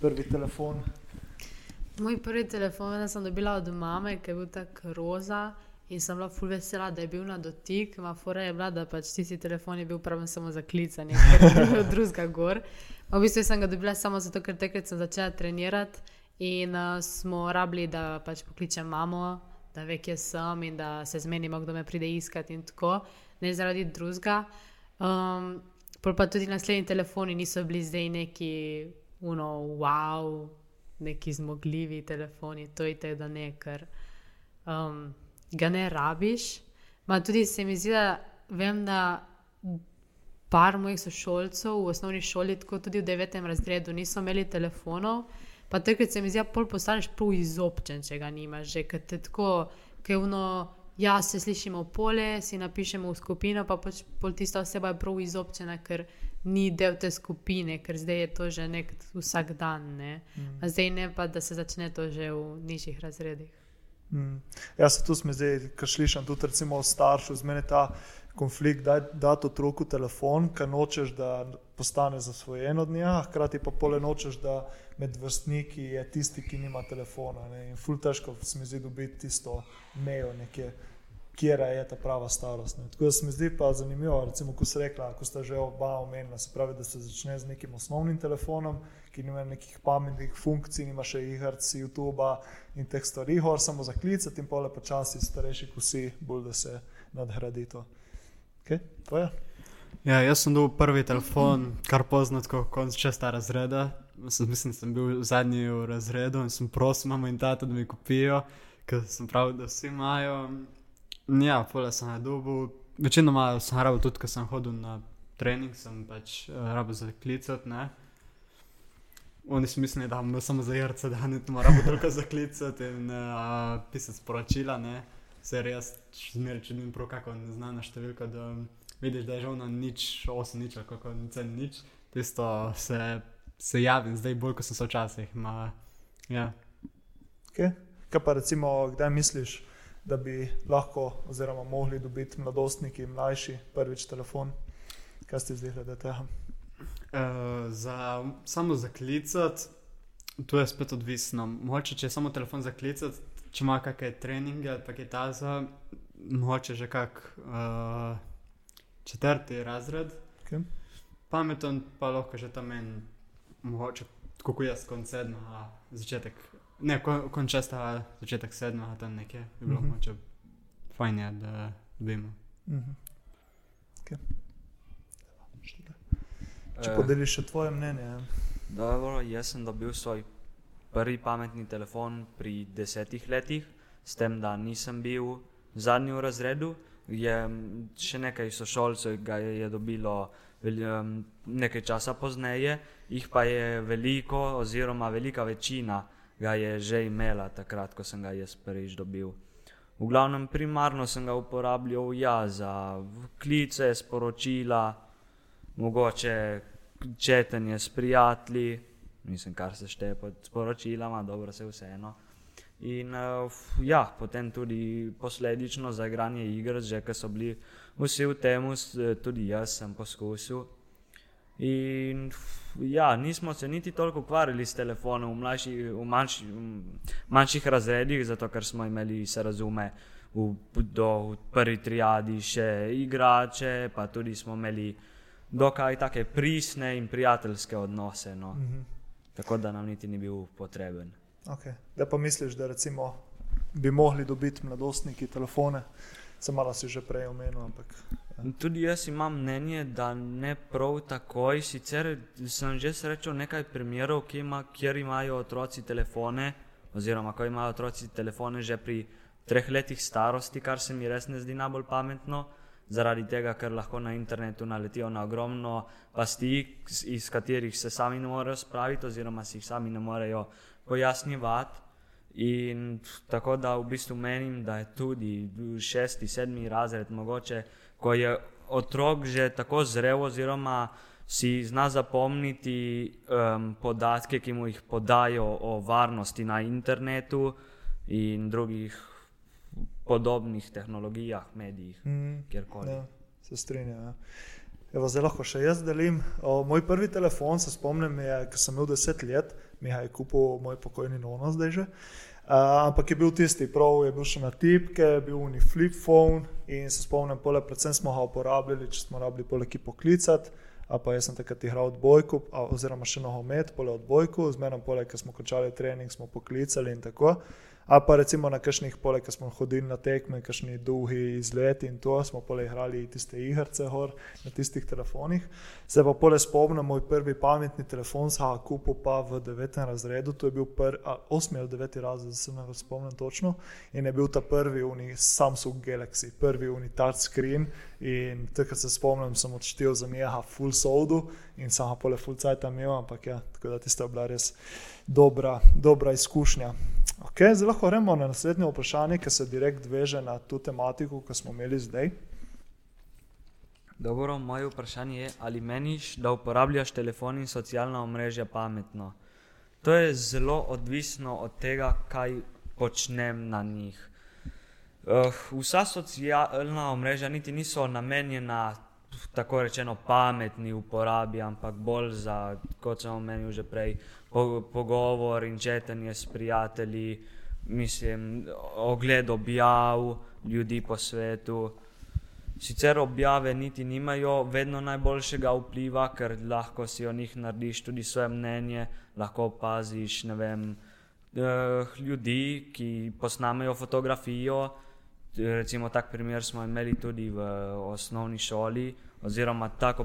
prvi telefon? Moj prvi telefon sem dobila od mame, ki je bil tako roza. In sem bila ful vesela, da je bil na dotik, ma fora je bila, da pač tisti telefon je bil pravi samo za klicanje, ker je bil drugega gor. V bistvu sem ga dobila samo zato, ker takrat sem začela trenirati in uh, smo rabili, da pač pokličem mamo, da ve, kje sem in da se zmenimo, kdo me pride iskati in tako, ne zaradi drugega. Um, pol pa tudi naslednji telefoni niso bili zdaj neki, uno, wow, neki zmogljivi telefoni, to je te, da ne, ker um, ga ne rabiš. Ma tudi se mi zdi, da vem, da par mojih sošolcev v osnovni šoli, tako tudi v devetem razredu, niso imeli telefonov. Pa takrat se mi zdi, da pol postaneš prav izobčen, če ga nimaš. Že, ker te tako, ker uno, ja, se slišimo pole, si napišemo v skupino, pa pač pol tista oseba je prav izobčena, ker ni del te skupine, ker zdaj je to že nek vsak dan. Ne? Mm. Zdaj ne pa, da se začne to že v nižjih razredih. Mm. Jaz se tu smo zdaj, kar slišim tudi recimo od staršev, zmeni ta konflikt, da daš otroku telefon, ker nočeš, da postane zasvojen od njega, hkrati pa pole nočeš, da med vrstniki je tisti, ki nima telefona. Ne? In ful težko se mi zdi dobiti tisto mejo nekje. Kjer je ta prava starost. Ne. Tako da se mi zdi pa zanimivo, recimo, ko ste rekla, ko ste že oba omenila, se pravi, da se začne z nekim osnovnim telefonom, ki nima nekih pametnih funkcij, nima še igrc, YouTube in teh stvari, hor samo za klicati in pole počasi starejši kusi, bolj da se nadgradi to. Okay? Ja, jaz sem dobil prvi telefon, kar pozno, kot konc šesta razreda. Sem, mislim, sem bil v zadnji razredu in sem prosil mamo in tato, da mi kupijo, ker sem pravil, da vsi imajo. Ja, pole sem ga dobil. Večinoma sem rabil tudi, ker sem hodil na trening, sem pač uh, rabil za klicati, ne. Oni so mislili, da imam samo za jrce, da ne moram toliko zaklicati in uh, pisati sporočila, ne. Se res zmeraj čudim kako neznana številka, da vidiš, da je že ono nič, osem nič, kako nič, nič. Tisto se, se javim, zdaj bolj, kot sem se včasih. Ma, ja. Okay. Kaj pa recimo, kdaj misliš, da bi lahko oziroma mogli dobiti mladostniki, mlajši, prvič telefon? Kaj ste zdaj glede tega? Uh, za, samo za klicati, tu je spet odvisno. Mogoče, če je samo telefon za klicati, če ima kakšne treninge ali pa kaj taza, mogoče že kak uh, četrti razred. Okay. Pameten pa lahko že tam en, mogoče, kot jaz, konc sedma, začetek Ne, ko, konča sta začetek sedmega, tam nekje. Bi bilo Mhm. mogoče fajn je, da dobimo. Mhm. Okay. Če Eh, podeliš še tvoje mnenje. ja. Dobro, jaz sem dobil svoj prvi pametni telefon pri desetih letih, s tem, da nisem bil zadnji v razredu. Je še nekaj sošolcev ga je, je dobilo nekaj časa pozneje, jih pa je veliko, oziroma velika večina ga je že imela takrat, ko sem ga jaz prvič dobil. V glavnem, primarno sem ga uporabljal ja, za klice, sporočila, mogoče četenje s prijatelji, mislim, kar se šteje pod sporočilama, dobro se vseeno. In f- ja, potem tudi posledično za igranje iger, že ker so bili vsi v tem, tudi jaz sem poskusil. In ja, nismo se niti toliko ukvarjali s telefonom v, mlajši, v, manjši, v manjših razredih, zato ker smo imeli, se razume, v, do v prvi triadi še igrače, pa tudi smo imeli dokaj take pristne in prijateljske odnose. No. Mhm. Tako da nam niti ni bil potreben. Okay. Da pa misliš, da recimo bi mogli dobiti mladostniki telefone, sem malo si že prej omenil, ampak Tudi jaz imam mnenje, da ne prav takoj. Sicer sem že srečal nekaj primerov, ima, kjer imajo otroci telefone, oziroma ko imajo otroci telefone že pri treh letih starosti, kar se mi res ne zdi najbolj pametno. Zaradi tega, ker lahko na internetu naletijo na ogromno pasti, iz katerih se sami ne morejo spraviti, oziroma si jih sami ne morejo pojasnjevati. In tako da v bistvu menim, da je tudi šesti, sedmi razred mogoče, ko je otrok že tako zrel, oziroma si zna zapomniti um, podatke, ki mu jih podajo o varnosti na internetu in drugih podobnih tehnologijah, medijih, mm, kjerkoli. ja, se strinjam. Ja. Evo, zdaj lahko še jaz delim. O, moj prvi telefon, se spomnim, je, ko sem imel 10 let, mi ga je kupil moj pokojni nono zdaj že. Uh, ampak je bil tisti, prav je bil še na tipke, je bil uni flip phone in se spomnim, pole, predvsem smo ga uporabljali, če smo rabili poleki poklicati. A pa jaz sem takrat igral odbojko, oziroma še nogomet, pole odbojko, zmeraj pole, ko smo končali trening, smo poklicali in tako. A pa recimo na kakšnih poleh, ko smo hodili na tekme, kakšni dolgi izleti in to, smo pole igrali tiste igrice gor na tistih telefonih. Se pa pole spomnim, moj prvi pametni telefon sem kupil pa v 9. razredu, to je bil prvi, 8 ali 9 razred, se ne spomnim točno, in je bil ta prvi uni Samsung Galaxy, prvi uni touchscreen in takrat se spomnim, sem odštel za njega full soldu in sem ga pole full cajt imel, ampak ja, tako da tista je bila res dobra, dobra izkušnja. Okay, zdaj lahko gremo na naslednje vprašanje, ki se direkt veže na to tematiko, ki smo imeli zdaj. Dobro, moje vprašanje je, ali meniš, da uporabljaš telefon in socialna omrežja pametno? To je zelo odvisno od tega, kaj počnem na njih. Uh, vsa socialna omrežja niti niso namenjena tako rečeno pametni uporabi, ampak bolj za, kot sem omenil že prej, po, pogovor in četenje s prijatelji, mislim, ogled objav ljudi po svetu. Sicer objave niti nimajo vedno najboljšega vpliva, ker lahko si o njih narediš tudi svoje mnenje, lahko opaziš ne vem, eh, ljudi, ki posnamejo fotografijo. Recimo, tak primer smo imeli tudi v osnovni šoli, oziroma tako,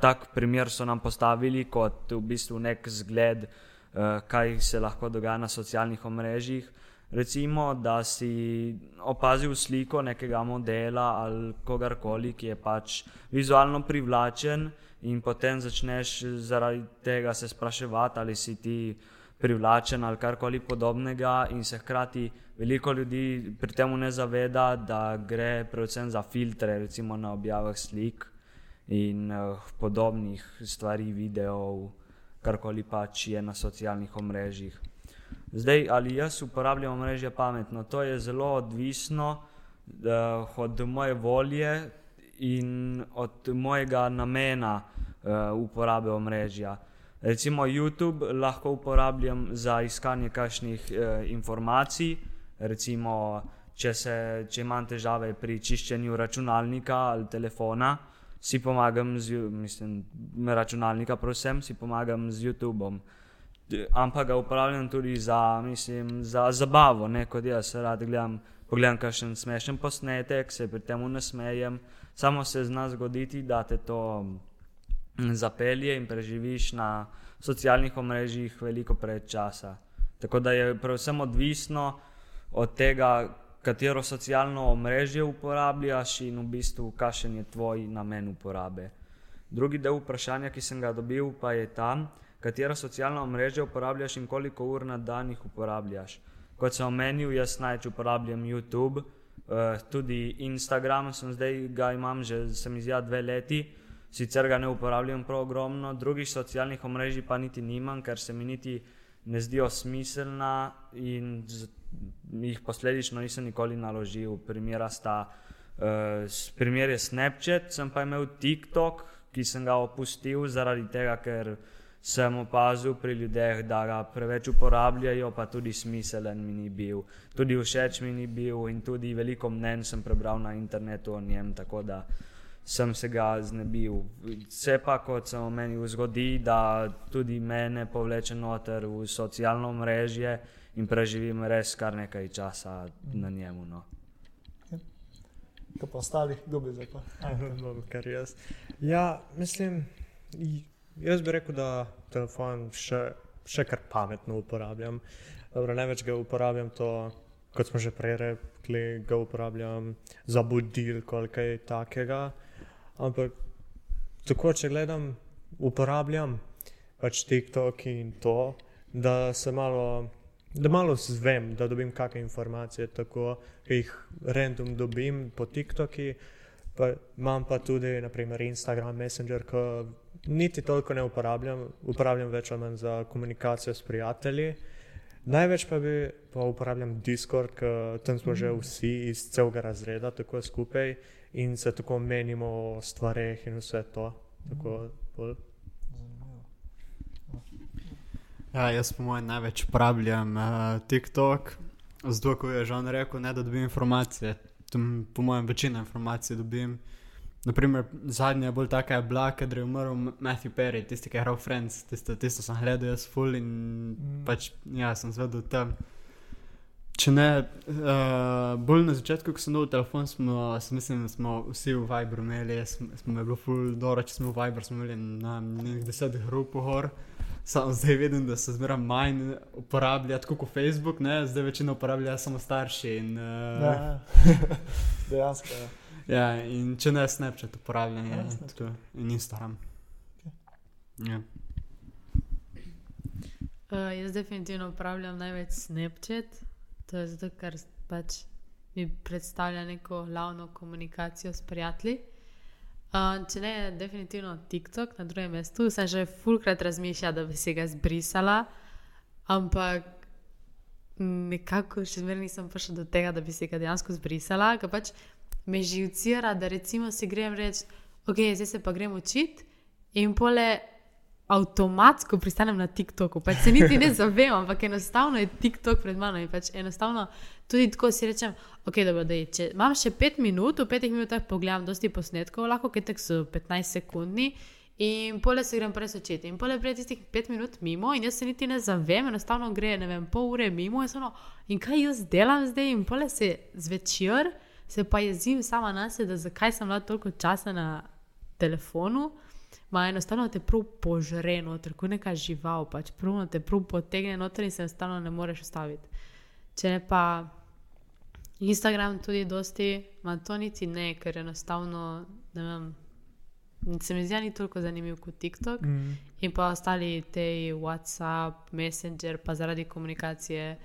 tak primer so nam postavili kot v bistvu nek zgled, eh, kaj se lahko dogaja na socialnih omrežjih. Recimo, da si opazil sliko nekega modela ali kogarkoli, ki je pač vizualno privlačen, in potem začneš zaradi tega se spraševati, ali si ti privlačen ali karkoli podobnega, in se hkrati veliko ljudi pri tem ne zaveda, da gre predvsem za filtre, recimo na objavah slik in uh, podobnih stvari, videov, karkoli pač je na socialnih omrežjih. Zdaj, ali jaz uporabljam omrežje pametno, to je zelo odvisno uh, od moje volje in od mojega namena uh, uporabe omrežja. Recimo YouTube lahko uporabljam za iskanje kakšnih uh, informacij, recimo če, se, če imam težave pri čiščenju računalnika ali telefona, si pomagam z, mislim, računalnika, prosim, si pomagam z YouTubeom. ampak ga uporabljam tudi za, mislim, za zabavo, ne kot jaz rad gledam. Pogledam, kakšen smešen posnetek, se pri tem ne smejem. Samo se zna zgoditi, da te to mm, zapelje in preživiš na socialnih omrežjih veliko pred časa. Tako da je predvsem odvisno od tega, katero socialno omrežje uporabljaš in v bistvu, kakšen je tvoj namen uporabe. Drugi del vprašanja, ki sem ga dobil, pa je tam, katero socialno omrežje uporabljaš in koliko ur na dan jih uporabljaš. Kot sem omenil, jaz največ uporabljam YouTube, uh, tudi Instagram, sem zdaj ga imam že, se mi zdi, dve leti, sicer ga ne uporabljam prav ogromno, drugih socialnih omrežij pa niti nimam, ker se mi niti ne zdijo smiselna in jih posledično nisem nikoli naložil. Primera sta, uh, primer je Snapchat, sem pa imel TikTok, ki sem ga opustil zaradi tega, ker sem opazil pri ljudeh, da ga preveč uporabljajo, pa tudi smiselen mi ni bil. Tudi všeč mi ni bil in tudi veliko mnen sem prebral na internetu o njem, tako da sem se ga znebil. Vse pa, kot sem omenil, zgodi, da tudi mene povleče noter v socialno mrežje in preživim res kar nekaj časa na njemu. No. Kaj pa ostali, kdo bi zdaj pa? Dobro, kar jaz. Ja, mislim, jaz bi rekel, da telefon še, še kar pametno uporabljam. Dobro, največ ga uporabljam to, kot smo že prej rekli, ga uporabljam za budilko ali kaj takega. Ampak tako, če gledam, uporabljam pač TikTok in to, da se malo. Da malo zvem, da dobim kakšne informacije, tako jih random dobim po TikToku, pa imam pa tudi, naprimer, Instagram, Messenger, ki niti toliko ne uporabljam, uporabljam več ali manj za komunikacijo s prijatelji. Največ pa bi pa uporabljam Discord, ker tam smo že vsi iz celega razreda, tako skupaj in se tako menimo o stvareh in vse to. Tako, bolj. Ja, jaz po mojem največ uporabljam uh, TikTok, zato ko je že on rekel, ne, da dobim informacije. Tam, po mojem, večina informacij dobim. Naprimer, zadnja je bolj taka je bila, ker je umrl Matthew Perry, tisti, ki je igral Friends, tisto, tisto sem gledal jaz full in mm. pač, ja, sem zvedel tam. Če ne, uh, bolj na začetku, ko sem dobil telefon, smo, mislim, smo vsi v Viberu imeli, smo, smo je bilo full dobro, če smo v Viberu, smo imeli na nekaj deset grup gor. Samo zdaj vidim, da se zmeraj manj uporablja, tako kot Facebook, ne? zdaj večino uporabljajo samo starši. In, uh, Ja, ja. dejansko. Ja. ja, in če ne Snapchat uporabljam, Ja, Snapchat. tako, in Instagram. Ja. Uh, jaz definitivno uporabljam največ Snapchat, to je zato, ker pač mi predstavlja neko glavno komunikacijo s prijatelji. Uh, če ne, definitivno TikTok na drugem mestu. Sem že fulkrat razmišljala, da bi se ga zbrisala, ampak nekako še zmeraj nisem prišla do tega, da bi se ga dejansko zbrisala, ker pač me živcira, da recimo si grem reči, ok, zdaj se pa grem učiti in pole avtomatsko pristanem na TikToku. Pač se niti ne zavem, ampak enostavno je TikTok pred mano in pač enostavno tudi tako si rečem, ok, dobro, da je. Če imam še pet minut, v petih minutah pogledam dosti posnetkov, lahko kaj tek so 15 sekundni. In pole se grem prej učiti. In pole prej tistih pet minut mimo, in jaz se niti ne zavem, enostavno gre, ne vem, pol ure mimo in, ono, in kaj jaz delam zdaj, in pole se zvečer, se pa jezim sama na sebe, da zakaj sem bila toliko časa na telefonu. Ma enostavno te prav požre noter, kot neka žival, pač prav te prav potegne noter in se enostavno ne moreš ustaviti. Če ne pa Instagram tudi dosti, ma to niti ne, ker enostavno, ne vem, se mi zdi, da ni toliko zanimiv kot TikTok. Mm. In pa ostali te WhatsApp, Messenger, pa zaradi komunikacije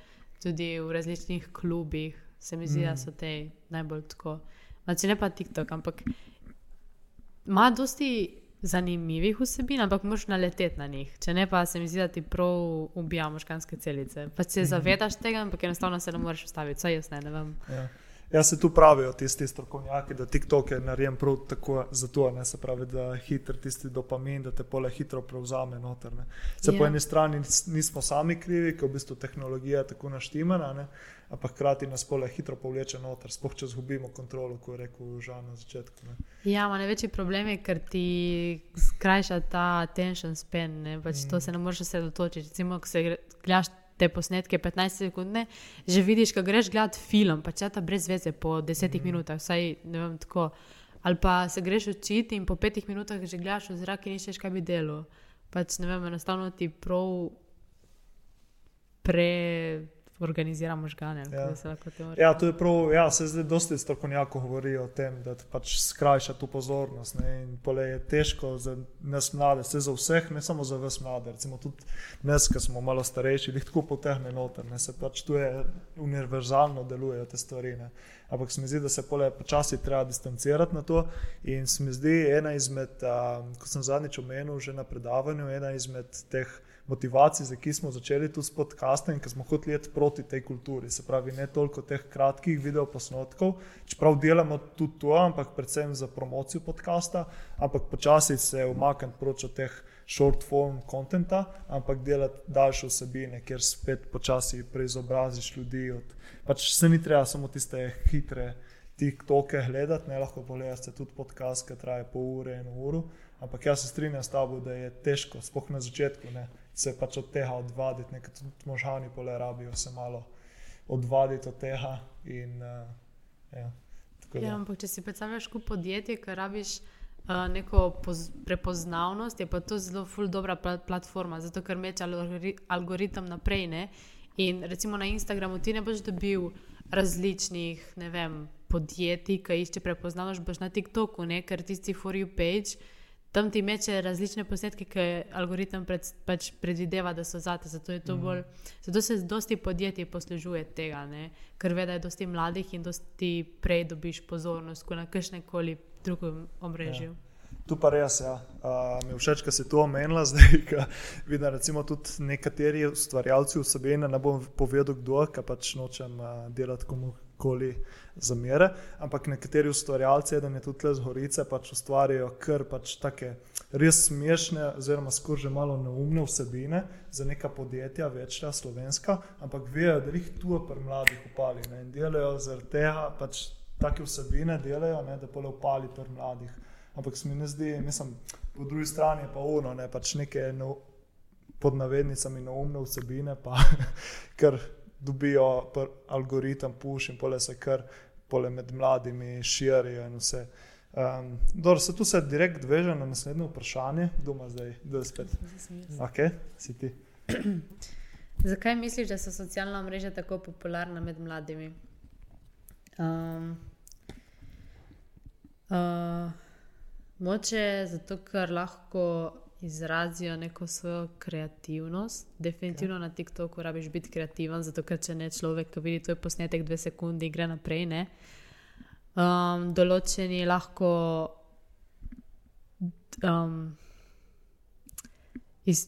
tudi v različnih klubih, se mi zdi, mm. da so te najbolj tako. Znači ne pa TikTok, ampak ima dosti zanimivih vsebin, ampak moraš naleteti na njih. Če ne pa se mi zdi, da ti prav ubija možganske celice. Pa se zavedaš tega, ampak enostavno se ne moreš ustaviti, saj jaz ne, ne vem. Ja. Jaz se tu pravijo tisti strokovnjaki, da TikTok je narejen prav tako, zato, ne, se pravi, da je hiter tisti dopamin, da te pole hitro prevzame noter. Ne. Se Ja. po eni strani nis- nismo sami krivi, ker v bistvu tehnologija je tako naštimana, ne, ampak hkrati nas pole hitro povleče noter, spoh če zgubimo kontrolo, kot je rekel Žan na začetku. Ne. Ja, ma največji problem je, ker ti skrajša ta attention span, ne? pač mm. to se ne moreš osredotočiti. Recimo, ko se gre- gledaš te posnetke 15 sekund, že vidiš, ko greš gledati film, pa če ta brez veze po 10 mm. minutah, vsaj ne vem tako. Ali pa se greš učiti in po 5 minutah že gledaš v zrak in iščeš, kaj bi delo. Pač ne vem, enostavno ti prav preorganizira možgane. Ja. Ja, to je prav, ja, se zdaj dosti strokovnjakov govori o tem, da pač skrajša tu pozornost. Ne, in pole je težko za nas mlade, se za vseh, ne samo za vas mlade. Recimo tudi nas, ki smo malo starejši, jih tako potehne noter, ne, se pač tu je univerzalno delujejo te stvari. Ne. Ampak se mi zdi, da se pole počasi treba distancirati na to. In se mi zdi ena izmed, um, kot sem zadnjič omenil že na predavanju, ena izmed teh motivacij, zakaj smo začeli tu s podcastom in ker smo hoteli iti proti tej kulturi. Se pravi, ne toliko teh kratkih videoposnetkov, čeprav delamo tudi to, ampak predvsem za promocijo podcasta, ampak počasi se umakniti proti od teh short form kontenta, ampak delati daljše vsebine, kjer spet počasi preizobraziš ljudi. Od, pač se ni treba samo tiste hitre. TikToke gledati, ne lahko pogledate tudi podcast, ki traja pol ure, eno uro. Ampak jaz se strinjam s tabo, da je težko, sploh na začetku, ne, se pač od tega odvaditi, nekaj tudi možgani pole rabijo se malo odvaditi od tega. In, uh, ja. Ja, ampak če si predstavljaš kot podjetje, ki rabiš uh, neko poz, prepoznavnost, je pa to zelo ful dobra pla platforma, zato ker meče algori algoritem naprej. Ne? In recimo na Instagramu ti ne boš dobil različnih, vem, podjetij, ki išče prepoznavnost, boš na TikToku, ne? ker tisti for you page. Tam ti meče različne posnetke, ki algoritem pred, pač predvideva, da so zate. Zato, je to bolj, zato se dosti podjetij poslužuje tega, ne? ker ve, da je dosti mladih in dosti prej dobiš pozornost, kot na kakšnem koli drugem omrežju. Ja. Tu pa res, ja. Uh, mi je všeč, da si to omenila zdaj, ker vidim, recimo tudi nekateri ustvarjalci vsebine, ne bom povedal kdo, ker pač nočem uh, delati komukoli zamere, ampak nekateri ustvarjalci, eden je tudi z Gorice, pač ustvarjajo kar pač take res smešne, oziroma skoraj že malo neumne vsebine za neka podjetja, večja slovenska, ampak vejo, da jih tu pri mladih upali ne, in delajo zaradi tega, pač take vsebine delajo, ne, da pole upali pri mladih. Ampak se mi ne zdi, mislim, po drugi strani je pa uno, ne pač neke no, pod navednicami neumne vsebine, pa kar dobijo algoritem push in pole se kar pole med mladimi širijo in vse. Um, dobro, se tu se direkt veže na naslednje vprašanje, kdo ima zdaj, kdo je spet. Ok, si ti. Zakaj misliš, da so socialna mreža tako popularna med mladimi? Um, uh, moče zato, ker lahko izrazijo neko svojo kreativnost. Definitivno okay. na TikToku rabiš biti kreativen, zato ker če ne človek, ki vidi tvoj posnetek dve sekunde in gre naprej. Ne? Um, določeni lahko um, iz,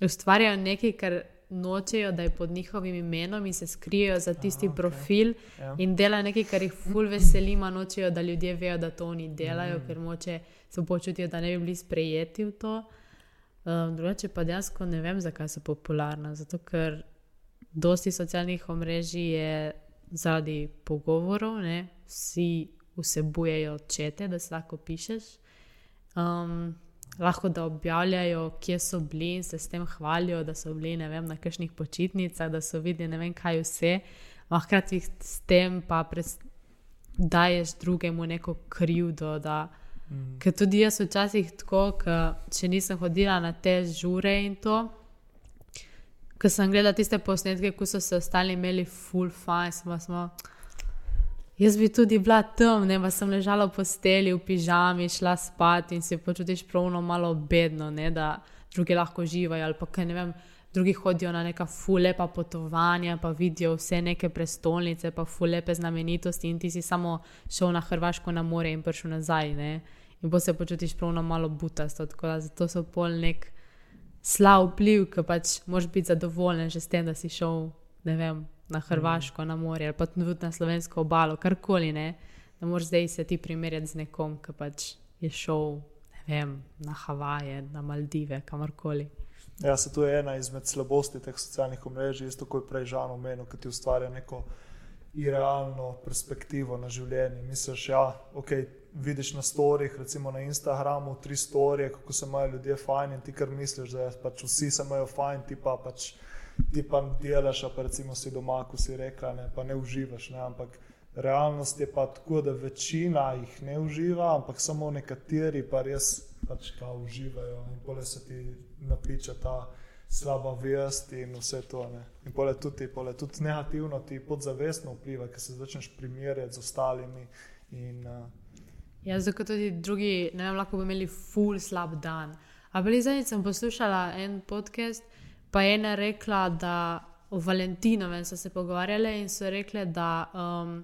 ustvarjajo nekaj, kar nočejo, da je pod njihovim imenom in se skrijejo za tisti Aha, okay. profil Ja. in delajo nekaj, kar jih ful veseli, ma nočejo, da ljudje vejo, da to oni delajo, mm. ker moče se počutijo, da ne bi bili sprejeti v to. Um, drugače pa dejansko ne vem, zakaj so popularna. Zato, ker dosti socialnih omrežij je zaradi pogovorov, ne? vsi vsebujejo čete, da se lahko pišeš. Um, lahko da objavljajo, kje so bili in se s tem hvalijo, da so bili vem, na kakšnih počitnicah, da so videli ne vem kaj vse. A hkrati s tem pa pres, daješ drugemu neko krivdo. Da, mm. Ker tudi jaz včasih tako, ker če nisem hodila na te žure in to. Ko sem gledala tiste posnetke, ko so se ostali imeli full fun, smo, smo, Jaz bi tudi bila tam, ne pa sem ležala v posteli, v pižami, šla spat in se počutiš pravno malo bedno, ne, da drugi lahko živajo ali pa kaj ne vem. Drugi hodijo na neka fulepa potovanja, pa vidijo vse neke prestolnice, pa fulepe znamenitosti, in ti si samo šel na Hrvaško na more in prišel nazaj. Ne? In pa se počutiš pravno malo butasto. tako da Zato so pol nek slab vpliv, ki pač moraš biti zadovoljen že s tem, da si šel ne vem, na Hrvaško, na morje ali pa tudi na slovensko obalo, karkoli ne. Da moraš zdaj se ti primerjati z nekom, ki pač je šel ne vem, na Havaje, na Maldive, kamorkoli. Ja, se to je ena izmed slabosti teh socialnih omrežij, isto kot je prej Žan omenil, ki ti ustvarja neko irealno perspektivo na življenje. Misliš, da ja, okay, vidiš na storjih, recimo na Instagramu, tri storije, kako se imajo ljudje fajn in ti kar misliš, da pač vsi se imajo fajn, ti pa pač ti pa delaš, pa recimo si doma, ko si rekla, ne, pa ne uživaš. Ne, ampak realnost je pa tako, da večina jih ne uživa, ampak samo nekateri pa res pač kao uživajo in pole se ti napiče ta slaba vest in vse to. Ne. In pole tudi, pole tudi negativno ti podzavestno vpliva, ker se začneš primerjati z ostalimi. In, uh, Ja, zato tudi drugi, ne vem, lahko bi imeli full slab dan. Ampak zdaj sem poslušala en podcast, pa je ena rekla, da o Valentinovem so se pogovarjali in so rekli, da um,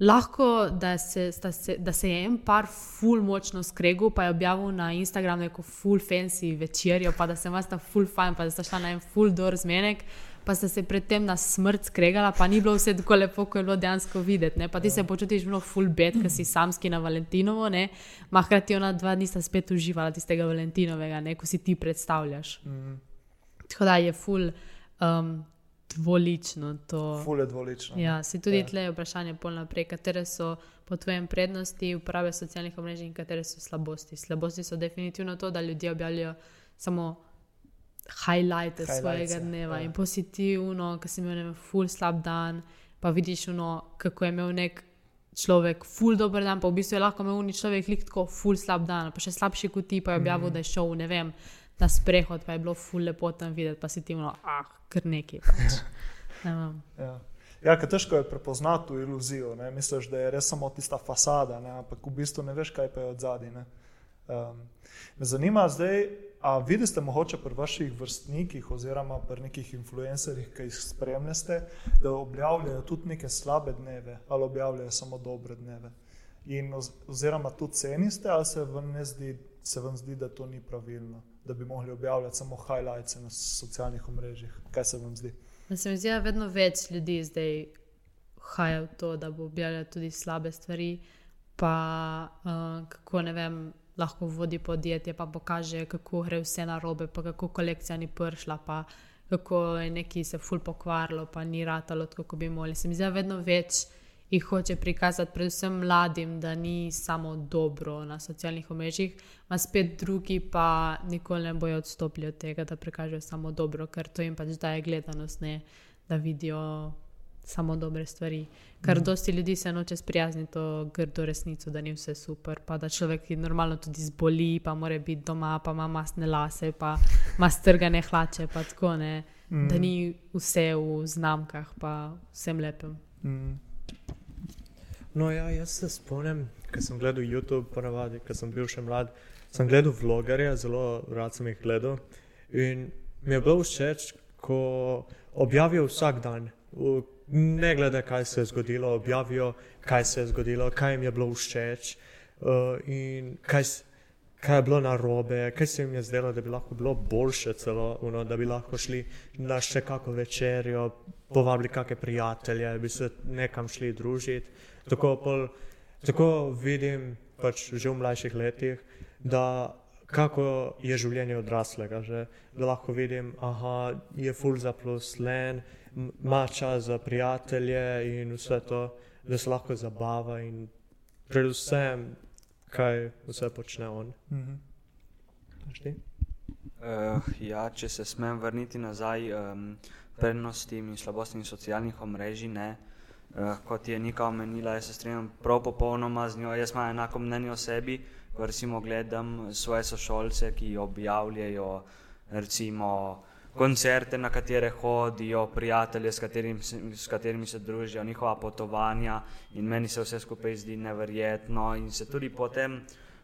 lahko, da se, se, da se je en par full močno skregal, pa je objavil na Instagramu neko full fancy večerjo, pa da se vas ta full fajn, pa da sta šla na en full dor zmenek. Pa sta se predtem na smrt skregala, pa ni bilo vse tako lepo, kot je bilo dejansko videti. Ne? Pa ti se počutiš zelo full bed, ker si samski na Valentinovo, ma hkrati ona dva dni sta spet uživala tistega Valentinovega, ne? ko si ti predstavljaš. Mm. Tako da je full um, dvolično to. Ful je dvolično. Ja, si tudi ja. tle vprašanje pol naprej, katere so po tvojem prednosti uporabe socialnih omrežij in katere so slabosti. Slabosti so definitivno to, da ljudje objavljajo samo highlighte svojega dneva ja. in pozitivno, ki si imel ne, ful slab dan, pa vidiš uno, kako je imel nek. Človek, ful dober dan, pa v bistvu je lahko imel neki človek, lik tako, ful slab dan, pa še slabši kot ti, pa je objavil, mm. da je šel, ne vem, na sprehod, pa je bilo ful lepo tam videti, pa si ti imel, ah, kar neki. Pač. ja, ja težko je prepoznati to iluzijo. Ne? Misliš, da je res samo tista fasada, ne? ampak v bistvu ne veš, kaj pa je od zadaj. Um, me zanima zdaj, a vidite mogoče pri vaših vrstnikih oziroma pri nekih influencerjih, ki jih spremljate, da objavljajo tudi neke slabe dneve ali objavljajo samo dobre dneve. In oziroma tudi ceniste, ali se vam, zdi, se vam zdi, da to ni pravilno da bi mogli objavljati samo highlights na socialnih omrežjih. Kaj se vam zdi? Se mi zdi, da vedno več ljudi zdaj haja v to, da bo objavljalo tudi slabe stvari, pa uh, kako ne vem. Lahko vodi podjetje, pa pokaže, kako gre vse na robe, pa kako kolekcija ni pršla, pa kako je neki se ful pokvarilo, pa ni ratalo, kot bi mogli. Se mi zdi, da vedno več jih hoče prikazati, predvsem mladim, da ni samo dobro na socialnih omrežjih, a spet drugi pa nikoli ne bojo odstopili od tega, da prikažejo samo dobro, ker to jim pač daje gledanost, ne, da vidijo samo dobre stvari. Ker mm. dosti ljudi se noče sprijazniti to grdo resnico, da ni vse super, pa da človek normalno tudi zboli, pa mora biti doma, pa ima masne lase, pa ima strgane hlače, pa tako ne, mm. da ni vse v znamkah, pa vsem lepem. Mm. No, ja, jaz se spomnim, ko sem gledal YouTube, ponavadi, ko sem bil še mlad, sem gledal vlogerje, zelo rad sem jih gledal. In mi je bilo všeč, ko objavijo vsak dan, ne glede kaj se je zgodilo, objavijo, kaj se je zgodilo, kaj jim je bilo všeč uh, in kaj, kaj je bilo narobe, kaj se jim je zdelo, da bi lahko bilo boljše, celo, uno, da bi lahko šli na še kako večerjo, povabili kakšne prijatelje, bi se nekam šli družiti. Tako, pol, tako vidim pač že v mlajših letih, da kako je življenje odraslega, že, da lahko vidim, da je full zaposlen, ima čas za prijatelje in vse to, da se lahko zabava in predvsem, kaj vse počne on. Mhm. Uh, ja, če se smem vrniti nazaj, um, prednostim in slabostim socialnih omrežij, ne, uh, Uh, kot je Nika omenila, jaz se strinjam prav popolnoma z njo. Jaz imam enako mnenje o sebi, ko recimo gledam svoje sošolce, ki objavljajo recimo koncerte, na katere hodijo, prijatelje, s katerimi, s katerimi se družijo, njihova potovanja in meni se vse skupaj zdi neverjetno in se tudi potem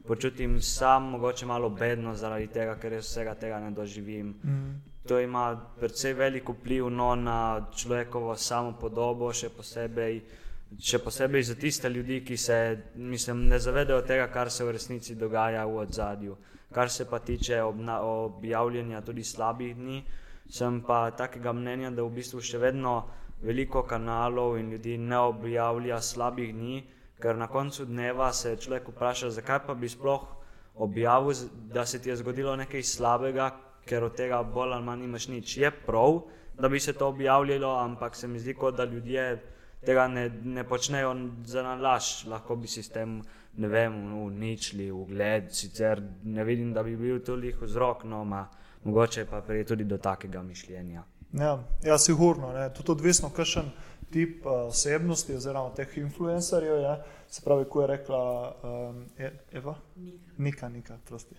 počutim sam, mogoče malo bedno zaradi tega, ker jaz vsega tega ne doživim. Mm to ima precej velik vpliv no, na človekovo samo podobo, še posebej, še posebej za tiste ljudi, ki se mislim, ne zavedajo tega, kar se v resnici dogaja v ozadju. Kar se pa tiče objavljanja tudi slabih dni, sem pa takega mnenja, da v bistvu še vedno veliko kanalov in ljudi ne objavlja slabih dni, ker na koncu dneva se človek vpraša, zakaj pa bi sploh objavil, da se ti je zgodilo nekaj slabega, ker od tega bolj ali manj nimaš nič. Je prav, da bi se to objavljalo, ampak se mi zdi, kot da ljudje tega ne, ne počnejo za nalaž. Lahko bi si s tem, ne vem, uničili ugled, sicer ne vidim, da bi bil toliko vzrok, no, ma, mogoče pa prije tudi do takega mišljenja. Ja, ja sigurno. Ne. Tudi odvisno, kakšen tip uh, osebnosti oziroma teh influencerjev je. Se pravi, ko je rekla um, Eva? Nika, Nika, prosti.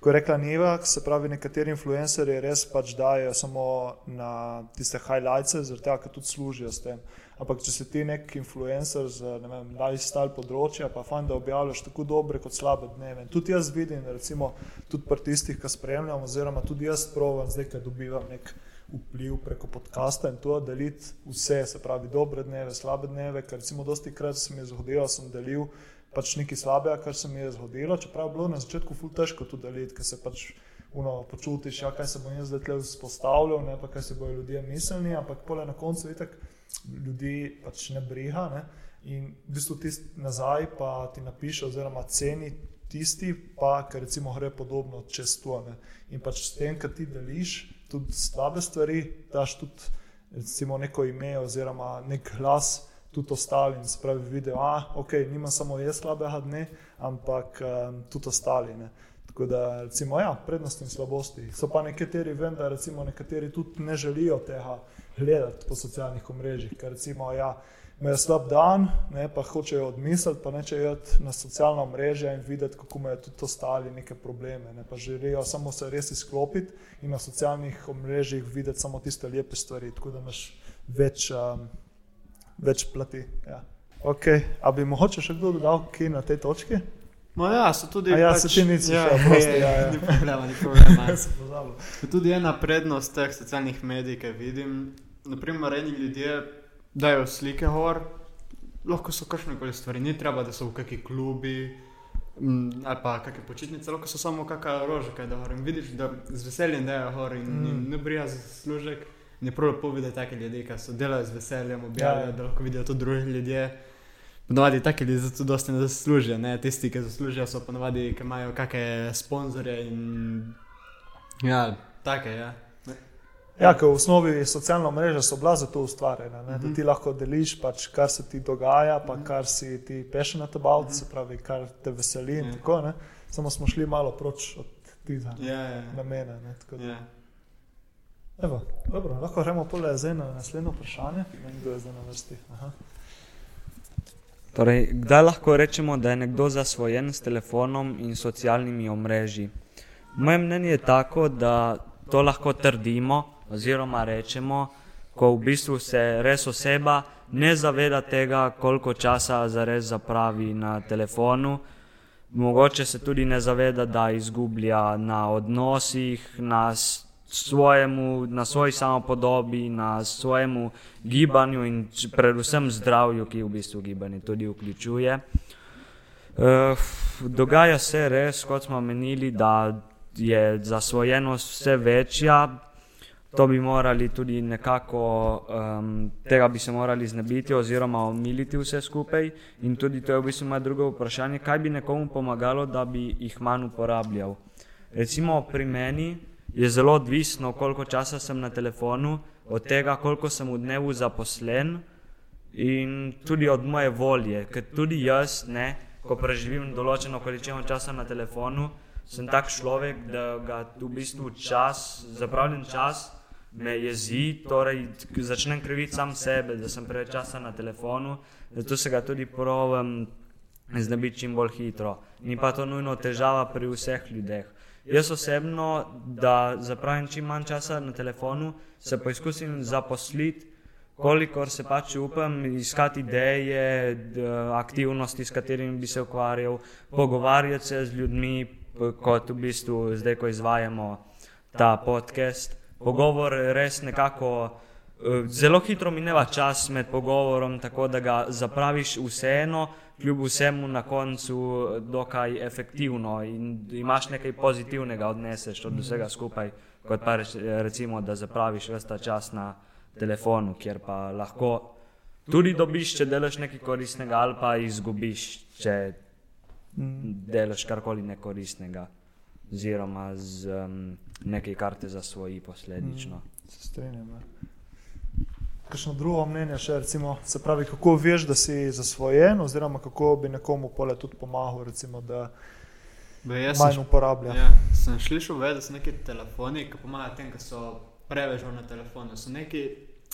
Ko je rekla Niva, se pravi, nekateri influencerji res pač dajo samo na tiste highlights, zaradi tega, ker tudi služijo s tem. Ampak če si ti nek influencer z ne vem, lifestyle področja, pa fajn, da objavljaš tako dobre kot slabe dneve. In tudi jaz vidim, recimo, tudi pri tistih, ki spremljam, oziroma tudi jaz provam, zdaj, ker dobivam nek vpliv preko podcasta in to deliti vse, se pravi, dobre dneve, slabe dneve, ker recimo dosti krat se mi je zgodilo, sem delil pač nekaj slabega, kar se mi je zgodilo, čeprav je bilo na začetku ful težko to deliti, ker se pač uno, počutiš, ja, kaj se bom jaz zdaj tle vzpostavljal, ne pa kaj se bojo ljudje mislili, ampak pole na koncu itak ljudi pač ne briga ne? in v bistvu tisti nazaj pa ti napiše oziroma ceni tisti, pa ki recimo gre podobno čez to. Ne? In pač s tem, kar ti deliš, tudi slabe stvari, daš tudi recimo neko ime oziroma nek glas tudi ostalim, se pravi, vidijo, da ok, nima samo jaz slabega dne, ampak um, tudi ostali. Ne. Tako da, recimo, ja, prednosti in slabosti. So pa nekateri, vem, da recimo nekateri tudi ne želijo tega gledati po socialnih omrežjih, ker recimo, ja, imajo slab dan, ne, pa hočejo odmisliti, pa nečejo iti na socialna omrežja in videti, kako imajo tudi ostali neke probleme. Ne, pa želijo samo se res izklopiti in na socialnih omrežjih videti samo tiste lepe stvari, tako da imaš več. Um, več plati. Ja. Okay. A bi mogoče še kdo dodal kaj na tej točki? No, ja, so tudi. A ja, pač, se ti nisi ja, še, prosti, ja, ja. Ni problema, ni problema. Je tudi ena prednost teh socialnih medij, ki vidim. Naprimer, eni ljudje dajo slike gor, lahko so kakšne koli stvari, ni treba, da so v kakšni klubi. mm, Ali pa kakšne počitnice, lahko so samo kakšna roža, kaj da gor. In vidiš, da z veseljem dajo gor in Mm. ne brija za služek. Ne prav lepo videti take ljudi, ki so delali z veseljem, objavljajo, Ja, da lahko vidijo tudi drugi ljudje. Ponovadi taki ljudje zato dosti ne zaslužijo, ne? tisti, ki zaslužijo, so ponovadi, ki imajo kakšne sponzorje in ja, take, ja. Ja, ker v osnovi socialna mreža so bila za to ustvarjena, ne, da Mhm. ti lahko deliš, pač, kar se ti dogaja, pa kar si ti passionate about, se pravi, kar te veseli. in Ja. Tako, ne. Samo smo šli malo proč od tega Ja, ja, namena. Ne, tako ja. Evo, dobro, lahko gremo pole zdaj na naslednje vprašanje. Ne kdo je zdaj na vrsti. Aha. Torej, kdaj lahko rečemo, da je nekdo zasvojen s telefonom in socialnimi omrežji? Moje mnenje je tako, da to lahko trdimo oziroma rečemo, ko v bistvu se res oseba ne zaveda tega, koliko časa zares zapravi na telefonu. Mogoče se tudi ne zaveda, da izgublja na odnosih, na svojemu, na svoji samopodobi, na svojemu gibanju in predvsem zdravju, ki v bistvu gibanje tudi vključuje. Uh, dogaja se res, kot smo menili, da je zasvojenost vse večja. To bi morali tudi nekako, um, tega bi se morali znebiti oziroma omiliti vse skupaj. In tudi to je v bistvu moje drugo vprašanje, kaj bi nekomu pomagalo, da bi jih manj uporabljal. Recimo pri meni je zelo odvisno, koliko časa sem na telefonu, od tega, koliko sem v dnevu zaposlen in tudi od moje volje. Ker tudi jaz, ne, ko preživim določeno količino časa na telefonu, sem tak človek, da ga v bistvu čas, zapravljen čas me jezi, torej začnem kriviti sam sebe, da sem preveč časa na telefonu, zato se ga tudi provam znebiti čim bolj hitro. Ni pa to nujno težava pri vseh ljudeh. Jaz osebno, da zapravim čim manj časa na telefonu, se poizkusim zaposliti, kolikor se pač upam, iskati ideje, aktivnosti, s katerimi bi se ukvarjal, pogovarjati se z ljudmi, kot v bistvu zdaj, ko izvajamo ta podcast. Pogovor res nekako. eh, Zelo hitro mineva čas med pogovorom, tako da ga zapraviš vseeno, kljub vsemu na koncu dokaj efektivno in imaš nekaj pozitivnega odneseš od vsega skupaj. kot pa reč- recimo, da zapraviš vse ta čas na telefonu, kjer pa lahko tudi dobiš, če delaš nekaj koristnega, ali pa izgubiš, če delaš karkoli nekoristnega, oziroma z um, nekaj, kar te zasvoji posledično. Se strinjam. ja. Kakšno drugo mnenje še, recimo, se pravi, kako veš, da si zasvojen, oziroma kako bi nekomu pole tudi pomagal, recimo, da Be, jaz sem manj uporablja. Ja, sem slišal, ve, da so neki telefoni, ki pomagajo tem, ki so preveč na telefonu. So neki,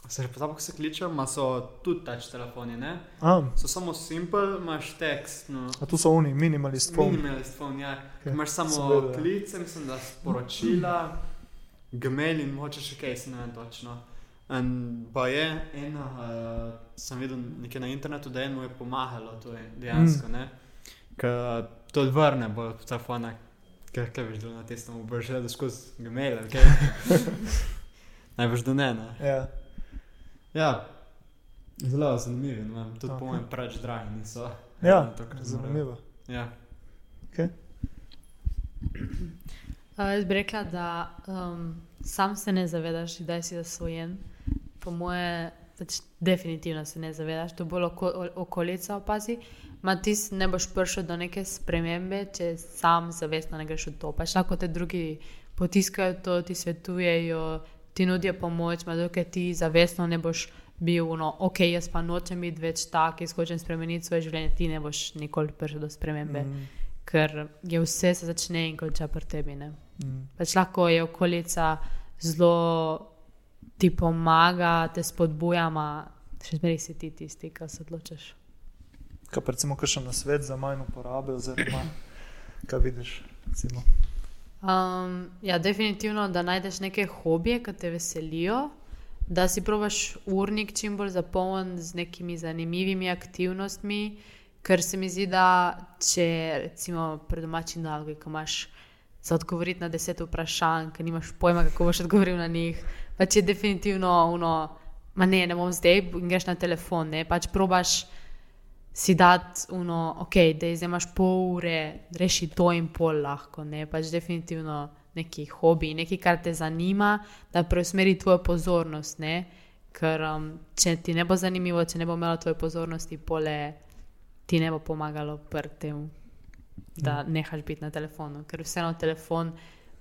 se že pozabil, kako se kličejo, ima so tudi touch telefoni, ne? A, So samo simple, imaš tekst, no. a tu so oni, minimalist phone. Minimalist phone, ja. Ok, Okay. Imaš samo ja. klice, mislim, da sporočila, gmail in moče še kaj, se ne vem točno. In pa je eno, uh, sem videl nekje na internetu, da eno je pomagalo, to je dejansko, mm. ne. Ker to odvrne od telefona, ker kaj veš, da na testem boš gledal skozi gmail, ok? Najbrž da ne, ne. Ja. Ja, zelo zanimivo, no, tudi Ok. okay. po mojem preveč dragi niso. Ja, zanimivo. Ja. Uh, jaz bi rekla, da um, sam se ne zavedaš, da si zasvojen. Po moje, pač definitivno se ne zavedaš, to bolj oko, okolica opazi. Ma ti ne boš prišel do neke spremembe, če sam zavestno ne greš v to. Pač lahko te drugi potiskajo to, ti svetujejo, ti nudijo pomoč, ma dokaj ti zavestno ne boš bil, no, ok, jaz pa nočem biti več tak, jaz hočem spremeniti svoje življenje, ti ne boš nikoli prišel do spremembe. Mm. Ker je vse se začne in konča pri tebi. Ne? Mm. Pač lahko je okolica zelo ti pomaga, te spodbuja, a še zmeraj si ti tisti, ki se odločiš. Kaj pa recimo kakšen nasvet za manj uporabe, oziroma kaj vidiš? Recimo. Um, ja, definitivno, da najdeš neke hobije, ki te veselijo, da si probaš urnik čim bolj zapolnjen z nekimi zanimivimi aktivnostmi, ker se mi zdi, da če recimo pred domačim nalogom, ko imaš za odgovoriti na deset vprašanj, ki nimaš pojma, kako boš odgovoril na njih, pač je definitivno uno, ma ne, ne bom zdaj, in greš na telefon, ne, pač probaš si dati, uno, ok, da zdaj imaš pol ure, reši to in pol lahko, ne pač definitivno neki hobi, nekaj, kar te zanima, da preusmeri tvojo pozornost, ne. Ker um, če ti ne bo zanimivo, če ne bo imelo tvoje pozornosti, pole ti ne bo pomagalo pri tem, da nehaš biti na telefonu, ker vseeno telefon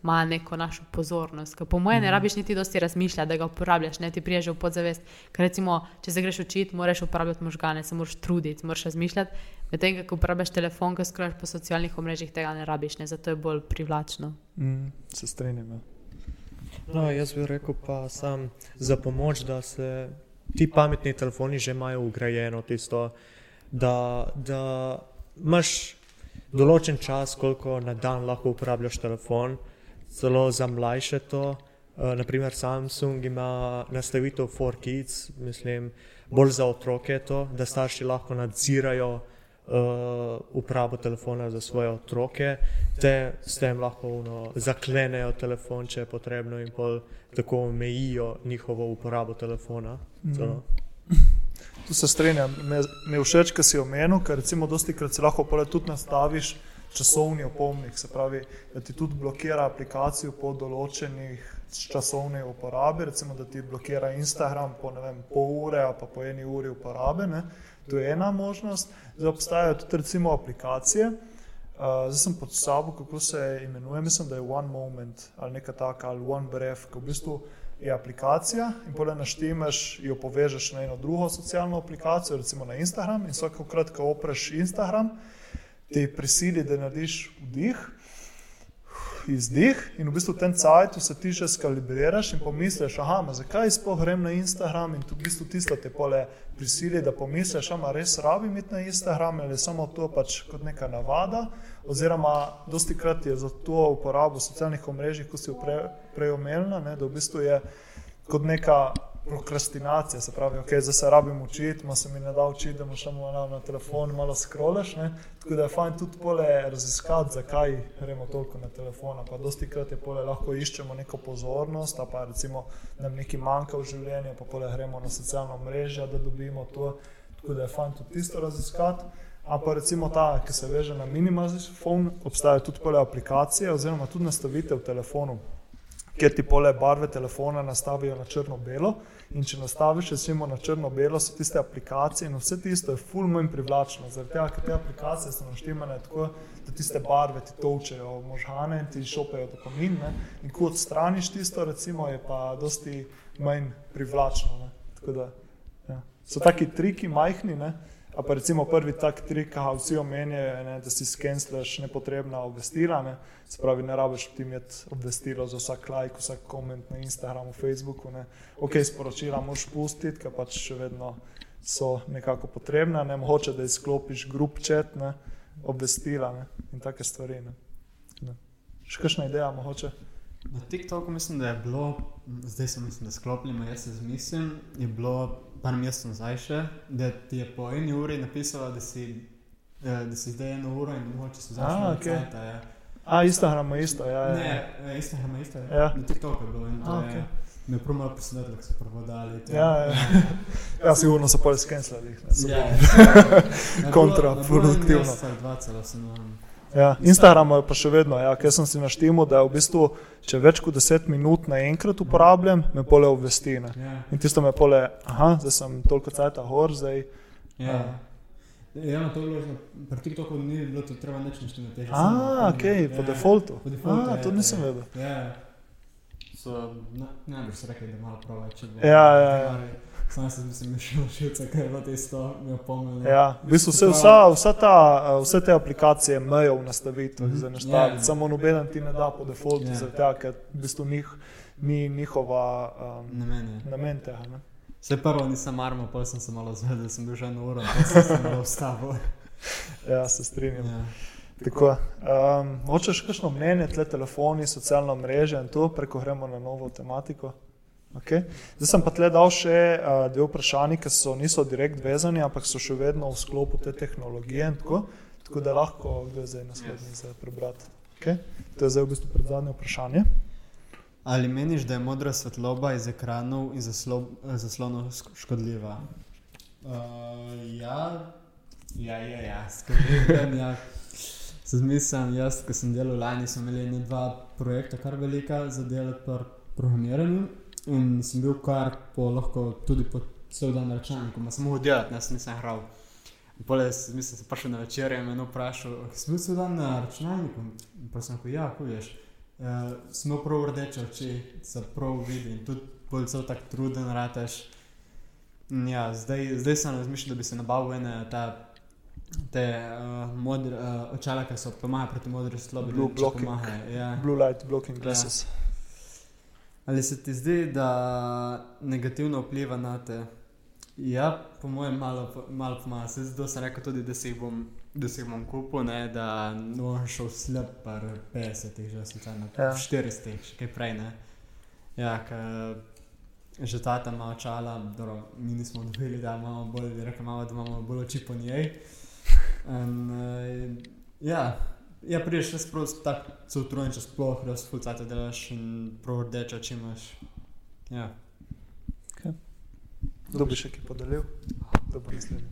ima neko našo pozornost. Ker po mojem ne rabiš niti dosti razmišljati, da ga uporabljaš, ne ti priješ v podzavest. Ker recimo, če se greš učiti, moraš uporabljati možgane, se moraš truditi, moraš razmišljati. Medtem, ko uporabljaš telefon, ki skrajš po socialnih omrežjih, tega ne rabiš, ne? zato je bolj privlačno. Mm, se strinjam. Ja. No, jaz bi rekel pa sam za pomoč, da se ti pametni telefoni že imajo ugrajeno tisto, da, da imaš določen čas, koliko na dan lahko uporabljaš telefon, celo za mlajše to. Uh, naprimer, Samsung ima nastavitev for kids, mislim, bolj za otroke to, da starši lahko nadzirajo uh, uporabo telefona za svoje otroke, te s tem lahko uno, zaklenejo telefon, če je potrebno, in pol tako omejijo njihovo uporabo telefona. Mm. Tu se strinjam, me, me všeč, kar si omenil, ker recimo dosti krat si lahko tudi nastaviš časovni opomnik, se pravi, da ti tudi blokira aplikacijo po določenih časovni uporabi, recimo da ti blokira Instagram po ne vem, pol ure ali pa po eni uri uporabe, ne. to je ena možnost, zdaj obstajajo tudi recimo aplikacije, Uh, zdaj sem pod sabo, kako se imenuje, mislim, da je One Moment ali nekaj takega, ali One Breath, ki v bistvu je aplikacija in potem naštimaš, jo povežeš na eno drugo socialno aplikacijo, recimo na Instagram. In vsakokrat, ko opreš Instagram, ti prisili, da narediš vdih, izdih in v bistvu v tem cajtu se ti še skalibriraš in pomisliš, aha, zakaj sploh grem na Instagram? In tu v bistvu tisto te pole prisili, da pomisliš, ama res rabim iti na Instagram ali samo to pač kot neka navada, oziroma dosti krat je za to uporabo socialnih omrežij, ko si jo pre, prej omenila, ne, da v bistvu je kot neka prokrastinacija, se pravi, ok, zdaj se rabim učiti, ma se mi ne da učiti, da moš samo na, telefon malo scrollaš, ne, tako da je fajn tudi pole raziskati, zakaj gremo toliko na telefon, pa dosti krat je pole lahko iščemo neko pozornost, pa recimo nam nekaj manjka v življenju, pa pole gremo na socialno mrežo, da dobimo to, tako da je fajn tudi tisto raziskati. A pa recimo ta, ki se veže na minimalni telefon, obstajajo tudi pole aplikacije oziroma tudi nastavitev telefonu, kjer ti pole barve telefona nastavijo na črno-belo. In če nastaviš recimo na črno-belo, so tiste aplikacije in vse tisto je ful manj privlačno. Zaradi tega, ker te aplikacije so naštemane tako, da tiste barve ti točejo možgane in ti šopejo dopamin. Ne? In ko odstraniš tisto, recimo, je pa dosti manj privlačno. Tako da ja. so taki triki majhni. Ne? A pa recimo prvi tak trik, ki ga vsi omenjajo, da si skenslaš nepotrebna obvestila. Ne? Se pravi, ne rabiš ti imeti obvestilo za vsak like, vsak koment na Instagramu, Facebooku. Ne? Ok, sporočila moš pustiti, ker pač še vedno so nekako potrebna. Ne? Mogoče da izklopiš grup ne? obvestila ne? in take stvari. Ne? Ne. Še kakšna ideja mogoče? Na TikToku mislim, da je bilo, zdaj sem mislim, da sklopljeno, jaz se zmislim, je bilo par mesecev nazaj še, da ti je po eni uri napisala, da si, eh, da si zdaj eno uro in mogoče se začne okej. cajta, ja. A, Instagram je isto. Ja, ja, ja. Ne, eh, Instagram je isto. Ja. Ja. Na TikToku je bilo in to A. Me je prav malo presenetilo, ko so prevodali. to. Ja, ja. ja, sigurno so pol skenslali. Ja, ja. Kontraproduktivno. Dva celo sem. um, Ja, Instagram je pa še vedno, ja, ker sem si naštel, da je v bistvu, če več kot 10 minut naenkrat uporabljam, me pole obvesti. Ne. Ja, In tisto me pole, aha, zdaj sem toliko cajt gor, zdaj. ja. Ja, no, to je bilo, na- pri TikToku ni bilo to treba nič naštemati. A, ok, po defaultu. Po defaultu, A, ja, to nisem ja. vedel. Ja, so, na, najbrž so rekli, da malo prav več. Ja, ja, ja. Sam sem šel šilce, ker je bilo tisto, mi opomnili. Ja, v bistvu vse, vsa, vsa ta, vse te aplikacije imajo v nastavitvah Mhm. za nastaviti, Ja. samo nobeden ti ne da po defaultu, Ja. zaradi tega, ker v bistvu njih, ni njihova um, Na meni. namen tega. Ne? Vse prvo nisem marmo, pa sem se malo zvedel, da sem bil že eno uro, pa sem se malo ustavil. Ja, se strinjam. Ja. Tako, um, hočeš kakšno mnenje, tle telefoni, socialna mreža in to, preko gremo na novo tematiko. Okay. Zdaj sem pa tle dal še uh, dve vprašanji, ki so, niso direkt vezani, ampak so še vedno v sklopu te tehnologije. in Tako, tako da lahko kdo je zdaj naslednji yes. za prebrati. Okay. To je zdaj v bistvu predzadnje vprašanje. Ali meniš, da je modra svetloba iz ekranov in zaslo, zaslonov sk- škodljiva? Uh, ja, ja, ja, ja, skrbim. Ja. Se zmislim, jaz, ko sem delal lani, smo imeli dva projekta, kar velika za delati pri programiranju. In sem bil kar po lahko tudi po cel dan na računalniku, ma sem mogel delati, jaz nisem hral. Pole, mislim, sem prišel na večer in me vprašal, si bil cel dan na računalniku? Pa sem rekel, ja, ko veš. Uh, smo prav rdeče oči, se prav vidi in tudi bolj cel tak truden rateš. Ja, zdaj, zdaj sem razmišljal, da bi se nabavil ene ta, te uh, modre uh, očala, ki so pomagajo proti modri svetlobi. Blue če blocking. Ja. Blue light blocking glasses. Ali se ti zdi, da negativno vpliva na te? Ja, po mojem, malo, malo pomaga. Se Zato sem rekel tudi, da si jih bom, da si jih bom kupil, ne, da bom šel slab, par 50, že slučajno, Ja. ja. 400, še kaj prej. Ne. Ja, ker že ta tam ima očala, dobro, mi nismo dobili, da imamo bolj, rekel imamo, da imamo bolj oči po njej. In, uh, ja, ja, prideš res prav tako se utrujen, če sploh res fulcate delaš in prav rdeče oči imaš. Ja. Kdo bi še kaj podelil? Kdo bo naslednji?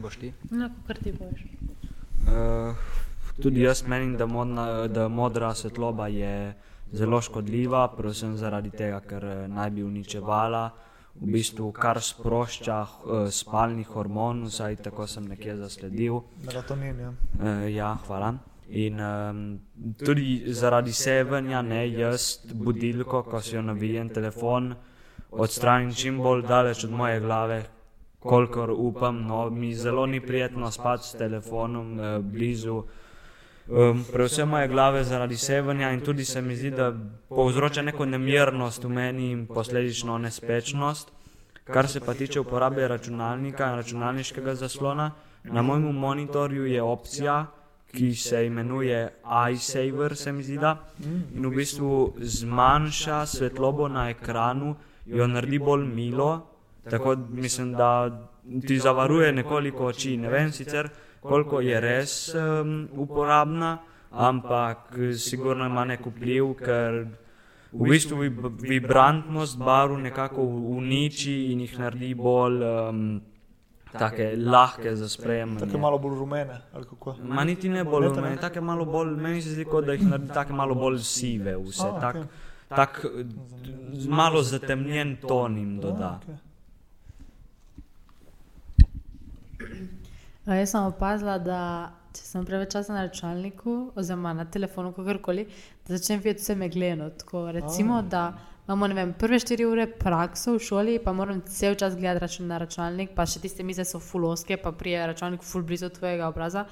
Boš ti? No, kar ti boš. Uh, tudi jaz menim, da, modna, da modra svetloba je zelo škodljiva, predvsem zaradi tega, ker eh, naj bi uničevala, v bistvu kar sprošča uh, spalni hormon, vsaj tako sem nekje zasledil. Melatonin, ja. Uh, ja, hvala. In um, tudi zaradi sevanja, ne jaz budilko, ko si jo navijem telefon, odstranim čim bolj daleč od moje glave, kolikor upam. No, mi zelo ni prijetno spati s telefonom uh, blizu. Um, predvsem moje glave zaradi sevanja in tudi se mi zdi, da povzroča neko nemirnost v meni in posledično nespečnost. Kar se pa tiče uporabe računalnika in računalniškega zaslona, na mojem monitorju je opcija, ki se imenuje iSaver, se mi zdi, da, in v bistvu zmanjša svetlobo na ekranu, jo naredi bolj milo, tako mislim, da ti zavaruje nekoliko oči. Ne vem sicer, koliko je res um, uporabna, ampak sigurno ima nek vpliv, ker v bistvu vib- vibrantnost barv nekako uniči in jih naredi bolj um, take lahke za sprejemanje. Tako malo bolj rumene? Ma niti ne bolj, Ne, to ne. meni, take malo bolj, meni se zdi, kot da jih naredi tako malo bolj sive, vse tako. tak malo zatemnjen ton jim doda. Okay. Jaz sem opazila, da če sem preveč časa na računalniku, oziroma na telefonu, kakorkoli, da začnem videti vse megleno. Tako, recimo, A. da imamo vem, prve štiri ure prakso v šoli, pa moram cel čas gledati račun na računalnik, pa še tiste mize so fuloske, pa prije računalnik ful blizu tvojega obraza.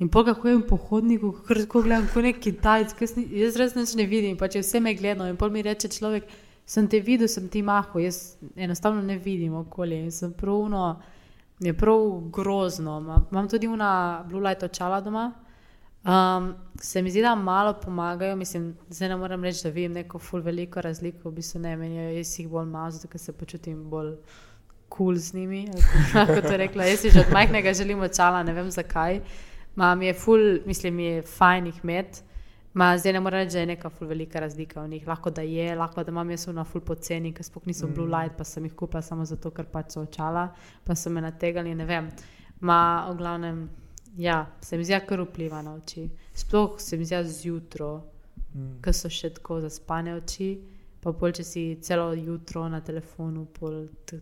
In pol kako hodim po hodniku, kar tako gledam, kot nek Kitajc, ki jaz res nič ne vidim, pa če vse me gledano. In pol mi reče človek, sem te videl, sem ti mahal, jaz enostavno ne vidim okolje in sem pravno. Je prav grozno. Ma- Imam tudi una blue light očala doma. Um, se mi zdi, da malo pomagajo. Mislim, zdaj ne morem reči, da vidim neko ful veliko razliko, v bistvu ne meni, jaz jih bolj malo, zato se počutim bolj kul cool z njimi. Kot je rekla, jaz si že od majhnega želim očala, ne vem zakaj. Ma, mi je ful, mislim, mi je fajn jih imeti. Ma, zdaj ne morem reči, da je neka ful velika razlika v njih. Lahko da je, lahko da imam jaz na ful poceni, ker sploh niso blue light, pa sem jih kupila samo zato, ker pač so očala, pa so me nategali, ne vem. Ma, v glavnem, ja, se mi zdi, kar vpliva na oči. Sploh se mi zdi zjutraj, Mm. ko so še tako zaspane oči, pa pol, če si celo jutro na telefonu, pol, t-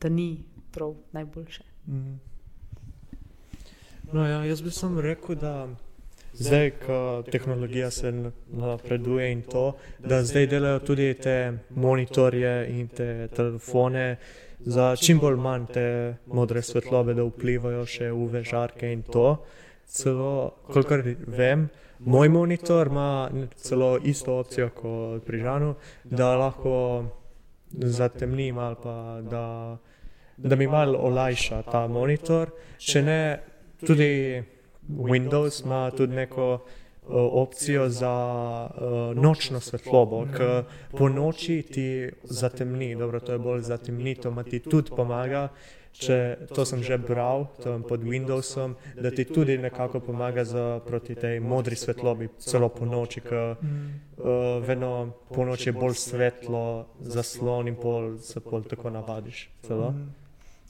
da ni prav najboljše. Mm. No, ja, jaz bi samo rekel, da zdaj, ko tehnologija se napreduje in to, da zdaj delajo tudi te monitorje in te telefone za čim bolj manj te modre svetlobe, da vplivajo še UV žarke in to. Celo, kolikor vem, moj monitor ima celo isto opcijo kot pri Žanu, da lahko zatemnim ali pa da, da mi malo olajša ta monitor. Če ne, tudi Windows ima tudi neko uh, opcijo za uh, nočno svetlobo, ki po noči ti zatemni, dobro, to je bolj zatemnito, ma ti tudi pomaga. Če to sem že bral tam pod Windowsom, da ti tudi nekako pomaga za, proti tej modri svetlobi, celo po noči, ker uh, vedno po noči je bolj svetlo, zaslon in pol se pol tako navadiš. Celo.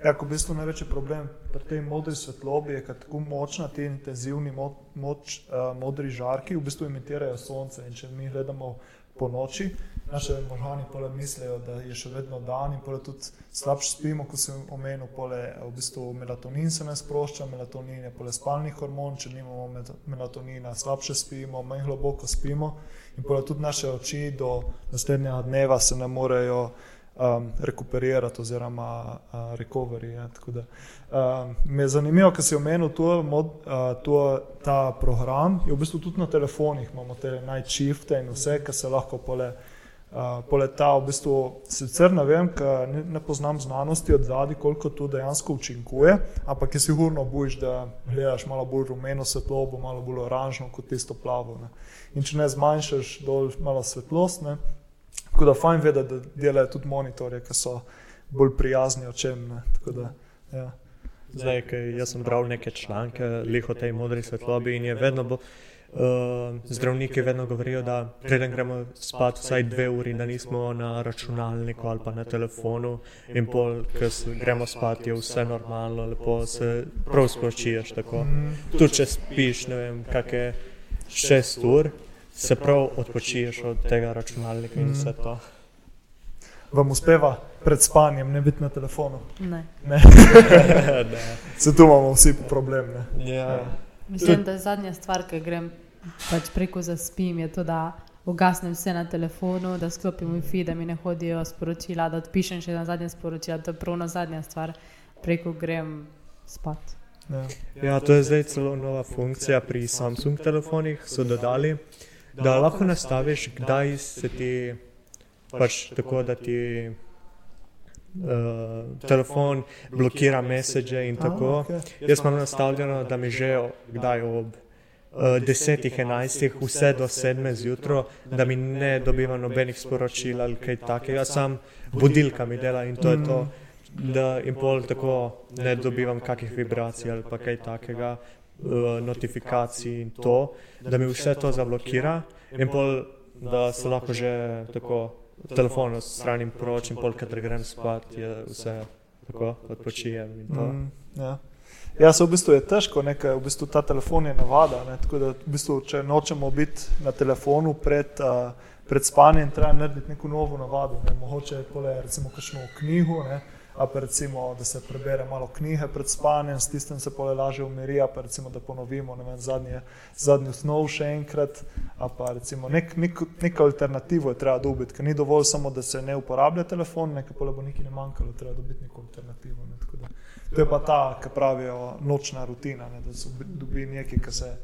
Ja, ko v bistvu največji problem pri tej modri svetlobi je, ker tako močna ti intenzivni mo moč, uh, modri žarki v bistvu imitirajo sonce. In če mi gledamo po noči, naše možgani pole mislijo, da je še vedno dan in pole tudi slabše spimo, kot sem omenil, pole v bistvu melatonin se ne sprošča, melatonin je pole spalni hormon, če nimamo melatonina, slabše spimo, manj globoko spimo in pole tudi naše oči do naslednjega dneva se ne morejo um, rekuperirati oziroma uh, recovery. Ja, da, um, me je zanimivo, ker si omenil to, mod, uh, to, ta program. Je v bistvu tudi na telefonih imamo te najčifte in vse, kar se lahko pole. Uh, poleta, v bistvu, sicer ne vem, ker ne, ne poznam znanosti od zadaj, koliko to dejansko učinkuje, ampak je sigurno boš, da gledaš malo bolj rumeno svetlobo, malo bolj oranžno kot tisto plavo. Ne. In če ne zmanjšaš dol malo svetlost, ne, Tako da fajn vedeti, da delajo tudi monitorje, ki so bolj prijazni očem. ne. Tako Da, ja. Zdaj, jaz sem bral neke članke, lih o tej modri svetlobi in je vedno bolj. Uh, zdravniki vedno govorijo, da preden gremo spat, vsaj dve uri, da nismo na računalniku ali pa na telefonu, in pol, ko gremo spat, je vse normalno, lepo se prav spočiješ. Tako. Tudi če spiš, ne vem, kakšne šest ur, se prav odpočiješ od tega računalnika in vse to. Vam uspeva pred spanjem ne biti na telefonu. Ne. Ne. Se tu imamo vsi problem. Ne. ja. Mislim, da je zadnja stvar, ki grem pač preko zaspim, je to, da ugasnem vse na telefonu, da sklopim Wi-Fi, da mi ne hodijo sporočila, da odpišem še na zadnje sporočila. To je pravno zadnja stvar, preko grem spat. Ja. Ja, to je zdaj celo nova funkcija pri Samsung telefonih, so dodali, da lahko nastaviš, kdaj se ti pač tako, da ti uh, telefon blokira message in tako. A, okej. Jaz imam nastavljeno, da mi že kdaj ob uh, 10, 11, vse do 7 zjutraj, da mi ne dobiva nobenih sporočil ali kaj takega, sam budilka mi dela in to je to. Da in pol tako ne dobivam kakih vibracij ali pa kaj takega, notifikacij in to, da mi vse to zablokira in pol, da se lahko že tako telefon odstranim proč in pol, kadar grem spat, je vse tako odpočijem in to. Mm, ja. Ja, se v bistvu je težko, nekaj, v bistvu ta telefon je navada. Ne, tako da, v bistvu, če nočemo biti na telefonu pred, uh, pred spanjem, treba narediti neko novo navado. Ne, mogoče je recimo kakšno knjigo, ne, a pa recimo, da se prebere malo knjige pred spanjem, s tistem se pole lažje umiri, a pa recimo, da ponovimo vem, zadnje, zadnji snov še enkrat, a pa recimo nek, nek, neko alternativo je treba dobiti, ker ni dovolj samo, da se ne uporablja telefon, nekaj pole bo nekaj ne manjkalo, treba dobiti neko alternativo. Ne, To je pa ta, ki pravijo, nočna rutina, ne, da se dobi nekaj, kar se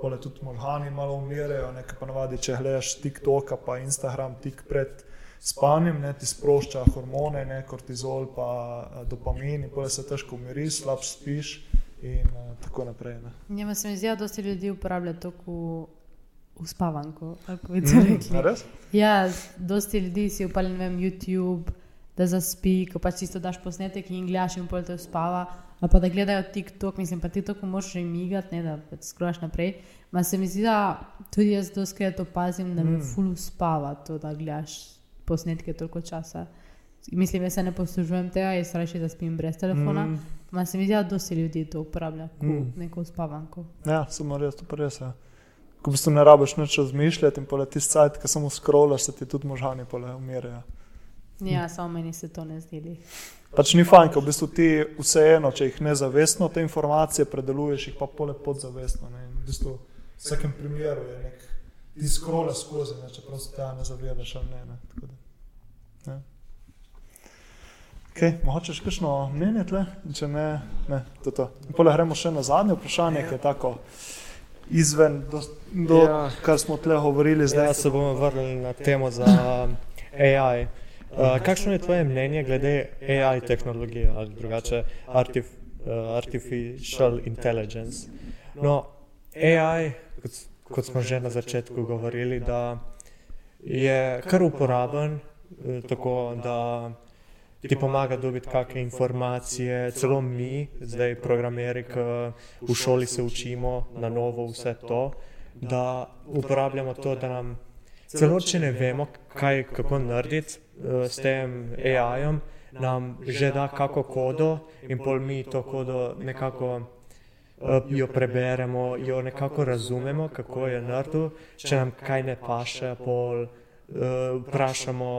pole tudi možgani malo umirajo. Nekaj pa navadi, če gledaš TikTok, pa Instagram tik pred spanjem, ne, ti sprošča hormone, ne, kortizol, pa eh, dopamin, in se težko umiri, slab spiš in uh, tako naprej. Njema se mi zdi, da dosti ljudi uporablja to uspavanko, kako bi to rekli. Mm, ja, dosti ljudi si upali, ne vem, YouTube da zaspi, ko pač ti daš posnetek in gledaš in pol te uspava. Ali pa da gledajo TikTok, mislim pa TikTok moraš že imigati, ne da pač skrojaš naprej. Ma se mi zdi, da tudi jaz doskrat opazim, da me mm. ful uspava to, da gledaš posnetke toliko časa. Mislim, jaz se ne poslužujem tega, jaz raje zaspim brez telefona. Mm. Ma se mi zdi, da dosti ljudi to uporablja, kot mm. neko uspavanko. Ja, samo res, to res je. Ja. Ko v bistvu ne rabiš nič razmišljati in poleti sajt, ki samo skrolaš, se ti tudi možgani pole umirajo. Ja, samo meni se to ne zdi. Pač ni fajn, ker v bistvu ti vseeno, če jih nezavestno te informacije predeluješ, jih pa pole podzavestno. Ne? In v bistvu v vsakem primeru je nek ti skrola skozi, ne? če prosto tega ne zavedaš ali ne. ne? Ne. Okay, mogoče še kakšno mnenje tle, če ne, ne, to je to. Pole gremo še na zadnje vprašanje, ki je tako izven, do, do ja. kar smo tle govorili zdaj. Ja, se bomo vrnili na temo za AI. Uh, kakšno je tvoje mnenje glede AI tehnologije ali drugače artif, uh, artificial intelligence? No, AI, kot, kot smo že na začetku govorili, da je kar uporaben, tako da ti pomaga dobiti kakšne informacije, celo mi, zdaj programeri, ki v šoli se učimo na novo vse to, da uporabljamo to, da nam celo če ne vemo, kaj, kako narediti, uh, s tem AI-jem, nam že da kako kodo in pol mi to kodo nekako uh, jo preberemo, jo nekako razumemo, kako je naredil, če nam kaj ne paše, pol uh, vprašamo,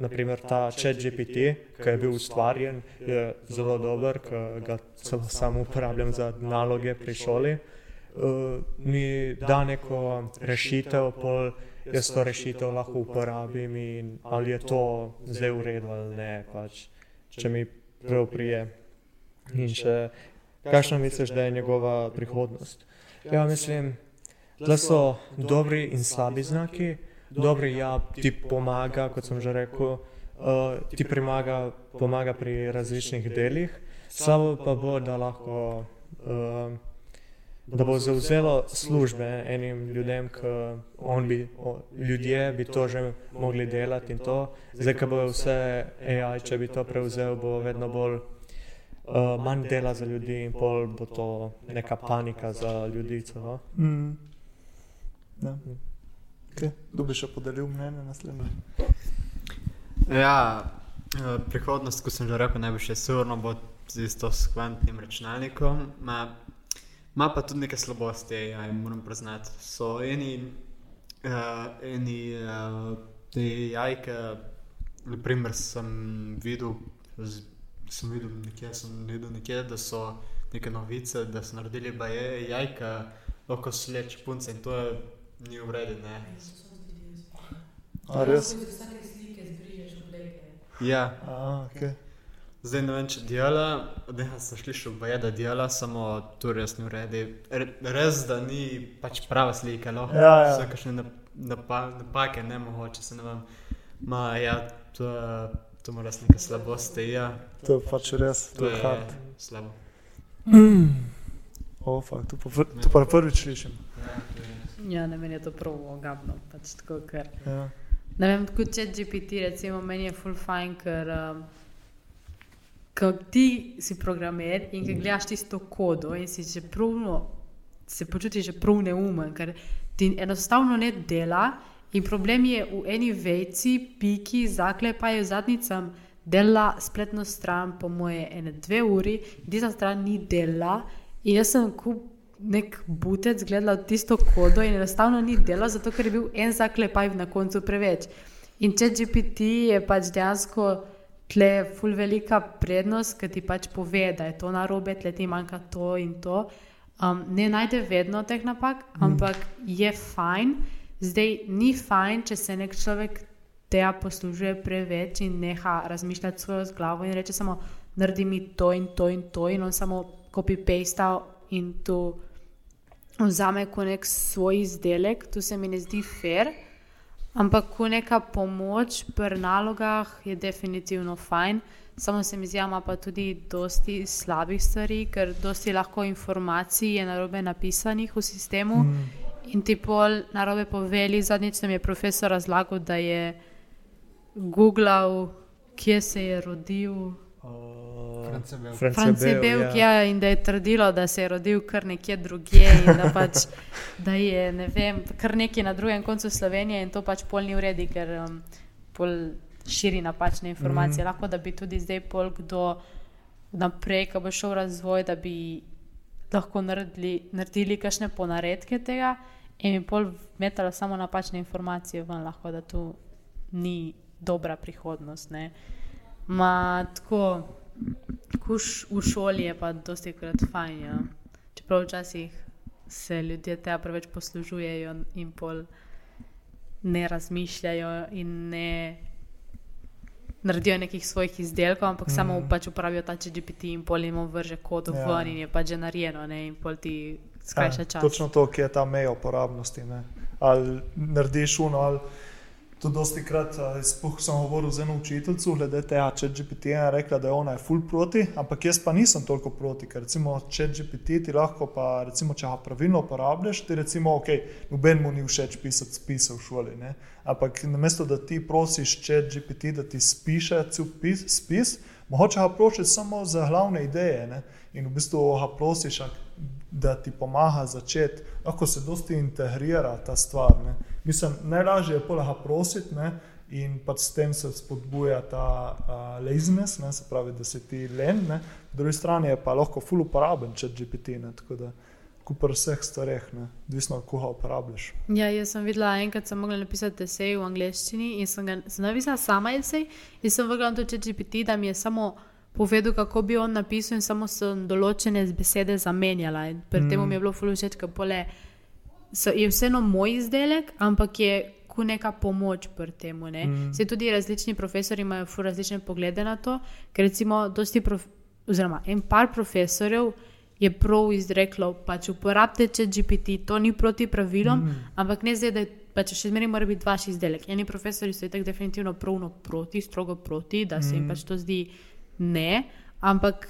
naprimer ta chat GPT, ki je bil ustvarjen, je zelo dober, ker ga celo samo uporabljam za naloge pri šoli. Mi da neko rešitev, pol jaz to rešitev lahko uporabim in ali je to zdaj v redu ali ne, pač, če mi prav prije. In še, kakšno misliš, da je njegova prihodnost? Ja, mislim, da so dobri in slabi znaki. Dobri, ja, ti pomaga, kot sem že rekel, uh, ti primaga, pomaga pri različnih delih, slabo pa bo, da lahko. Uh, da bo zauzelo službe enim ljudem, ki bi, ljudje bi to že mogli delati in to. Zdaj, ko bo vse AI, če bi to prevzel, bo vedno bolj uh, manj dela za ljudi in pol bo to neka panika za ljudi. No? Mm. Ja. Kdo bi še podelil mnenje naslednje? Ja, eh, prihodnost, kot sem že rekel, ne bo še surno, bo z isto s kvantnim računalnikom. Ma, Ma pa tudi nekaj slabosti, ja, moram priznati. So eni, uh, eni uh, te jajke, naprimer, sem videl, z, sem videl nekje, sem videl nekje, da so neke novice, da so naredili baje jajka, lahko sleč punce in to je ni v redu. A res? Ja. A, okay. Zdaj ne vem, če dela, da sem slišal, da je da dela, samo tu res ni uredi. Res, da ni pač prava slika, lahko ja, ja. so kakšne napake, ne mogoče se ne vem. Ma, ja, to, to mora res neka slabost. Ja. To je pač res, to, to je hard. Slabo. Mm. O, fakt, to, pa, to pa prvič slišim. Ja, ja, ne meni je to prav ogabno. Pač tako, ker, ja. Ne vem, kot če GPT, recimo, meni je full fine, ker. Um, ko ti si programer in ki gledaš tisto kodo in si že pravno, se počutiš že prav neumen, ker ti enostavno ne dela. In problem je v eni veci, piki, zaklepajo zadnicam, dela spletno stran, po moje, ene dve uri, in tista stran ni dela. In jaz sem kup nek butec gledala v tisto kodo in enostavno ni delo, zato ker je bil en zaklepaj na koncu preveč. In če GPT je pač dejansko tle ful velika prednost, ker ti pač pove, da je to narobe, tle ti manjka to in to. Um, ne najde vedno teh napak, ampak je fajn. Zdaj ni fajn, če se nek človek tega poslužuje preveč in neha razmišljati svojo z glavo in reče samo, naredi mi to in to in to in on samo copy-paste in tu vzame kot nek svoj izdelek, tu se mi ne zdi fair, ampak kot neka pomoč pri nalogah je definitivno fajn. Samo se mi zdi, ima pa tudi dosti slabih stvari, ker dosti lahko informacij je narobe napisanih v sistemu. Mm. In ti pol narobe poveli, zadnjič nam je profesor razlagal, da je googlal, kje se je rodil. France Belk, ja. ja, in da je trdilo, da se je rodil kar nekje drugje in da, pač, da je ne vem, kar nekje na drugem koncu Slovenije in to pač pol ni uredi, ker um, pol širi napačne informacije. Mm. Lahko da bi tudi zdaj pol kdo naprej, ko bo šel razvoj, da bi lahko naredili, naredili kakšne ponaredke tega in bi pol metalo samo napačne informacije ven, lahko da tu ni dobra prihodnost. Ne. Ma tako kuš v šoli je pa dosti krat fajn. Ja. Čeprav včasih se ljudje tega preveč poslužujejo in pol ne razmišljajo in ne naredijo nekih svojih izdelkov, ampak mm. samo pač uporabijo ta GPT in pol jim vrže kod v ja. in je pač že narejeno ne? in pol ti skrajša ja, čas. Točno to, ki je ta meja uporabnosti. Ne? Ali narediš uno ali. To dosti krat, spoh sem govoril z eno učiteljico, glede tega, če GPT je rekla, da je ona je full proti, ampak jaz pa nisem toliko proti, ker recimo, če GPT ti lahko pa, recimo, če ga pravilno uporabljaš, ti recimo, ok, noben mu ni všeč pisati spise v šoli, ne? ampak namesto, da ti prosiš če GPT, da ti spiše cel spis, spis, mogoče ga prosiš samo za glavne ideje ne? in v bistvu ga prosiš, da ti pomaga začeti, lahko se dosti integrira ta stvar. Ne? Mislim, najlažje je polega prositi ne? in pa s tem se spodbuja ta uh, laziness, ne? se pravi, da si ti len, ne? po drugi strani je pa lahko full uporaben, če GPT. Ne? Tako da kupar vseh stvareh, odvisno od koga uporabljaš. Ja, jaz sem videla, enkrat sem mogla napisati esej v angleščini in sem ga napisala sama esej in sem vrgla to če GPT, da mi je samo povedal, kako bi on napisal, in samo sem določene besede zamenjala. Pri mm. tem mi je bilo fulužeč, ker pole, so, je vseeno moj izdelek, ampak je ku neka pomoč pri tem. Mm. Se tudi različni profesori imajo različne poglede na to, ker recimo dosti, prof, oziroma en par profesorjev. Je prav izreklo, pač uporabite če GPT, to ni proti pravilom, mm. ampak ne zdaj, da pač še zmeraj mora biti vaš izdelek. Eni profesori so tako definitivno pravno proti, strogo proti, da se mm. jim pač to zdi ne, ampak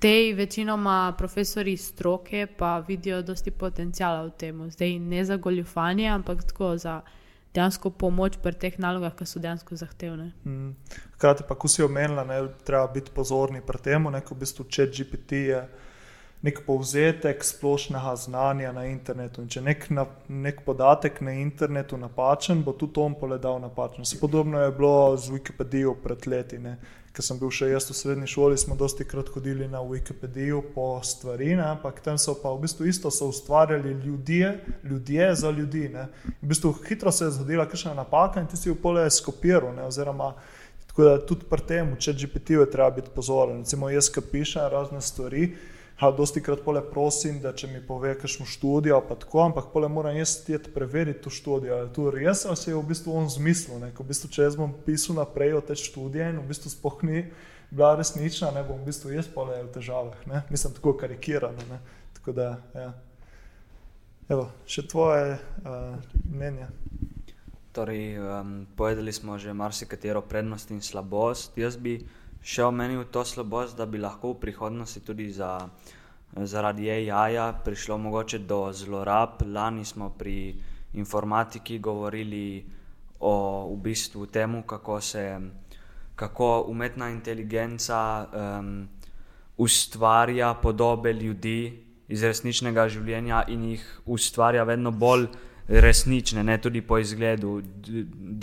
te večinoma profesori stroke pa vidijo dosti potencijala v tem. Zdaj ne za goljufanje, ampak tako za dejansko pomoč pri teh nalogah, ki so dejansko zahtevne. Mm. Hkrati pa, ko si omenila, da treba biti pozorni pri tem, neko v bistvu če GPT je. Nek povzetek splošnega znanja na internetu. In če nek, nek podatek na internetu napačen, bo tudi on povedal napačno. Podobno je bilo z Wikipedijo pred leti. Ne ker sem bil še jaz v srednji šoli, smo dosti krat hodili na Wikipedijo po stvari, ne? ampak tam so pa v bistvu isto ustvarjali ljudje, ljudje za ljudi. Ne? V bistvu hitro se je zgodila kakšna napaka in ti si jo pole skopiral. Oziroma, tako da tudi pri tem, če GPT-ju je treba biti pozoren. Recimo, jaz, ki pišem razne stvari. Dosti krat pole prosim, da če mi pove, kakšno študijo, pa tako, ampak pole moram jaz tjet preveriti to študijo. Je to res, ali se je v bistvu on zmislil, ne? Ko v bistvu, če jaz bom pisal naprej o te študije in v bistvu spohni bila resnična, ne bom v bistvu jaz pole v težavah, ne? Mislim tako karikirano, ne? Tako da, ja. Evo, še tvoje uh, mnenje. Torej, um, povedali smo že marsikatero prednost in slabost. Jaz bi še omenil to slabost, da bi lahko v prihodnosti tudi za, zaradi AI-ja prišlo mogoče do zlorab. Lani smo pri informatiki govorili o v bistvu temu, kako se kako umetna inteligenca um, ustvarja podobe ljudi iz resničnega življenja in jih ustvarja vedno bolj resnične, ne tudi po izgledu.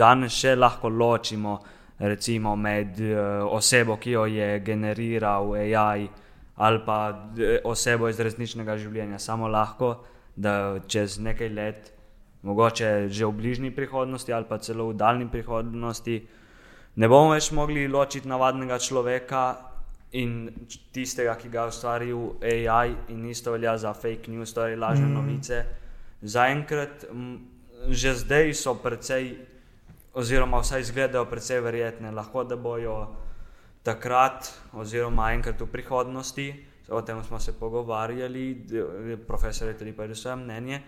Danes še lahko ločimo recimo med uh, osebo, ki jo je generiral AI ali pa eh, osebo iz resničnega življenja. Samo lahko, da čez nekaj let, mogoče že v bližnji prihodnosti ali pa celo v daljni prihodnosti, ne bomo več mogli ločiti navadnega človeka in tistega, ki ga je ustvaril AI, in isto velja za fake news, torej lažne mm. novice. Zaenkrat, že zdaj so precej, oziroma vsaj izgledajo precej verjetne, lahko da bojo takrat, oziroma enkrat v prihodnosti, o tem smo se pogovarjali, profesor je tudi povedal svoje mnenje.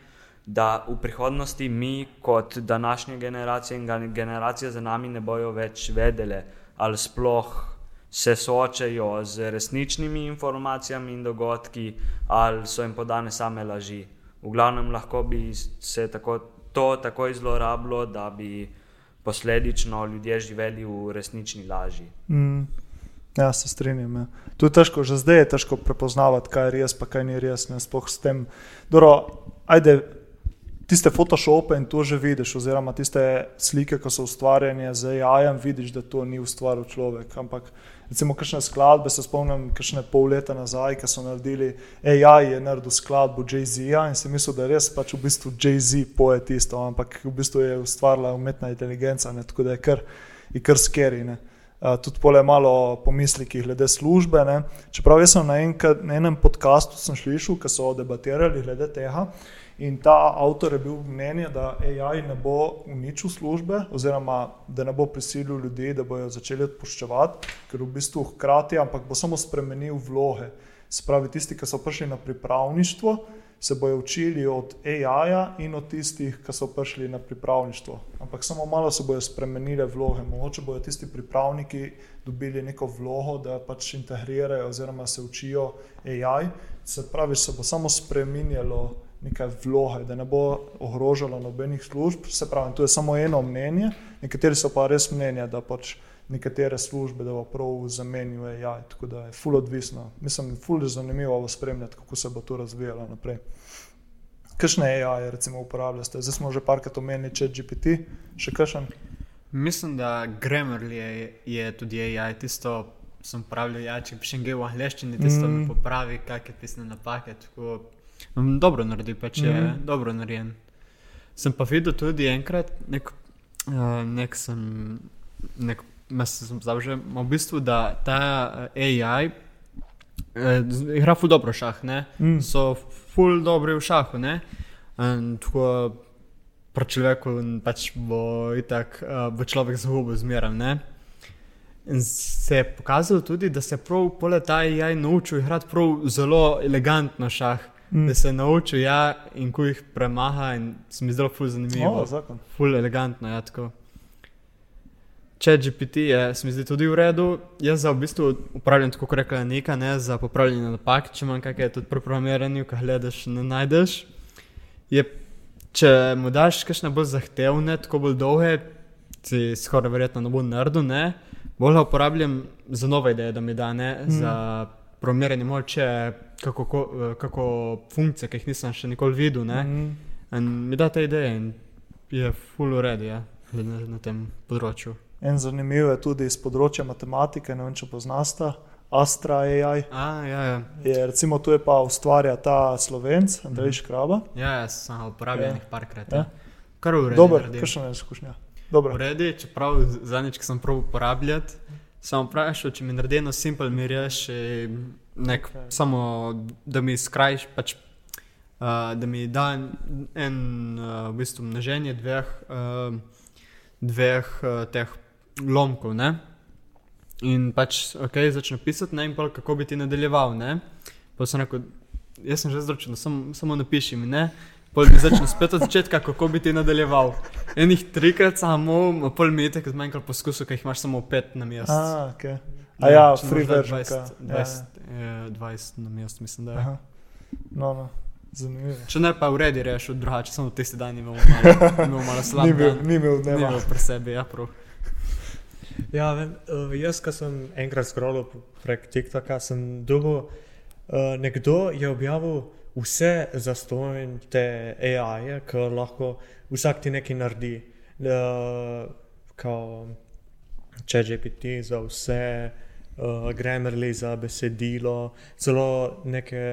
Da v prihodnosti mi, kot današnje generacije in generacije za nami, ne bojo več vedele, ali sploh se soočajo z resničnimi informacijami in dogodki, ali so jim podane same laži. V glavnem lahko bi se tako, to tako zlorabilo, da bi posledično ljudje živeli v resnični laži. Mm. Ja, se strinjam. Ja. Tu je težko, že zdaj je težko prepoznavati, kaj je res, pa kaj ni res. Ne, sploh s tem. Dobro, ajde, tiste Photoshope in to že vidiš, oziroma tiste slike, ki so ustvarjene z AI, vidiš, da to ni ustvaril človek. Ampak recimo, kakšne skladbe se spomnim, kakšne pol leta nazaj, ki so naredili AI, je naredil skladbo Jay-Z-ja in si mislil, da res pač v bistvu Jay-Z poje tisto, ampak v bistvu je ustvarila umetna inteligenca, ne, tako da je kar, je kar skeri. Ne. Uh, tudi pole malo pomisleki glede službe. Ne. Čeprav jaz sem na, enkrat, na enem podkastu slišal, ki so debatirali glede tega. In ta avtor je bil mnenja, da AI ne bo uničil službe, oziroma da ne bo prisilil ljudi, da bodo začeli odpuščati, ker v bistvu hkrati, ampak bo samo spremenil vloge. Se pravi, tisti, ki so prišli na pripravništvo, se bodo učili od AI-ja in od tistih, ki so prišli na pripravništvo. Ampak samo malo se bodo spremenile vloge. Mogoče bodo tisti pripravniki dobili neko vlogo, da pač integrirajo oziroma se učijo AI. Se pravi, se bo samo spremenjalo neke vloge, da ne bo ogrožalo nobenih služb. Se pravi, to je samo eno mnenje, nekateri so pa res mnenja, da pač nekatere službe, da bo prav zamenjal AI, tako da je full odvisno. Mislim, full je zanimivo bo spremljati, kako se bo to razvijalo naprej. Kakšne AI recimo uporabljate? Zdaj smo že parkrat omenili chat GPT, še kakšen? Mislim, da Grammarly je, je tudi AI, tisto sem uporabljal, ja, če pišem gej v angleščini, tisto mm. mi popravi, kakšne pisne napake. Tako, dobro naredi, pač je mm. dobro narejen. Sem pa videl tudi enkrat, nek, uh, nek sem, nek, sem že, v bistvu, da ta eh, AI eh, z- igra ful dobro šah, ne? Mm. so ful dobri v šahu, ne? In tako pri človeku pač bo itak, uh, bo človek zgubil zmeraj, ne? In se je pokazalo tudi, da se prav poleg ta AI naučil igrati prav zelo elegantno šah. Mm. Da se je naučil, ja, in ko jih premaha, in se mi zdelo ful zanimivo. O, zakon. Ful elegantno, ja, tako. Če GPT je, se mi zdi tudi v redu. Jaz za v bistvu uporabljam tako, kot rekla Nika, ne za popravljanje napak, če imam kakšne tudi pri programiranju, ki gledaš, ne najdeš. Je, če mu daš kakšne bolj zahtevne, tako bolj dolge, si skoraj verjetno ne bo naredil, ne. Bolj ga uporabljam za nove ideje, da mi da, ne, mm. za programiranje moče, kako, ko- kako funkcije, ki jih nisem še nikoli videl, ne. Mm. In mi da te ideje in je full ured, ja, na, na tem področju. En zanimiv je tudi iz področja matematike, ne vem, če poznate, Astra AI. A, ja, ja. Je, recimo, tu je pa ustvarja ta slovenc, Andrej Škraba. Ja, jaz sem ga uporabljal Ja. ja. parkrat. Ja. Ja. Kar v redu. Dober, kakšna je izkušnja? Redu, čeprav zadnjič, ki sem prav uporabljati, sem vprašal, če mi naredi eno simpel, mi reši, nek, okay. samo da mi skrajš, pač, uh, da mi da en, en uh, v bistvu množenje dveh, uh, dveh uh, teh lomkov. Ne? In pač, ok, začne pisati, ne, in pa kako bi ti nadaljeval. Ne? Pa sem rekel, jaz sem že zročen, sam, samo napiši mi, ne. Pol mi začne spet od začetka, kako bi ti nadaljeval. Enih trikrat samo, pol minute, ki zmanjkalo poskusov, ki jih imaš samo pet na mestu. A, okay. A ja, če free version. 20, ka. Ja, 20, eh, 20 na mestu, mislim, da je. Aha. No, no, zanimivo. Če ne, pa v redu rešil, drugače samo tisti dan imel malo, imel malo slab Ni bil, ni bil Ni dneva. imel pri sebi, ja, prav. Ja, vem, uh, jaz, ko sem enkrat scrollal prek TikToka, sem dobil, uh, nekdo je objavil vse zastojne te AI-je, ki lahko vsak ti nekaj naredi. Uh, kot če GPT za vse, uh, Grammarly za besedilo, celo neke,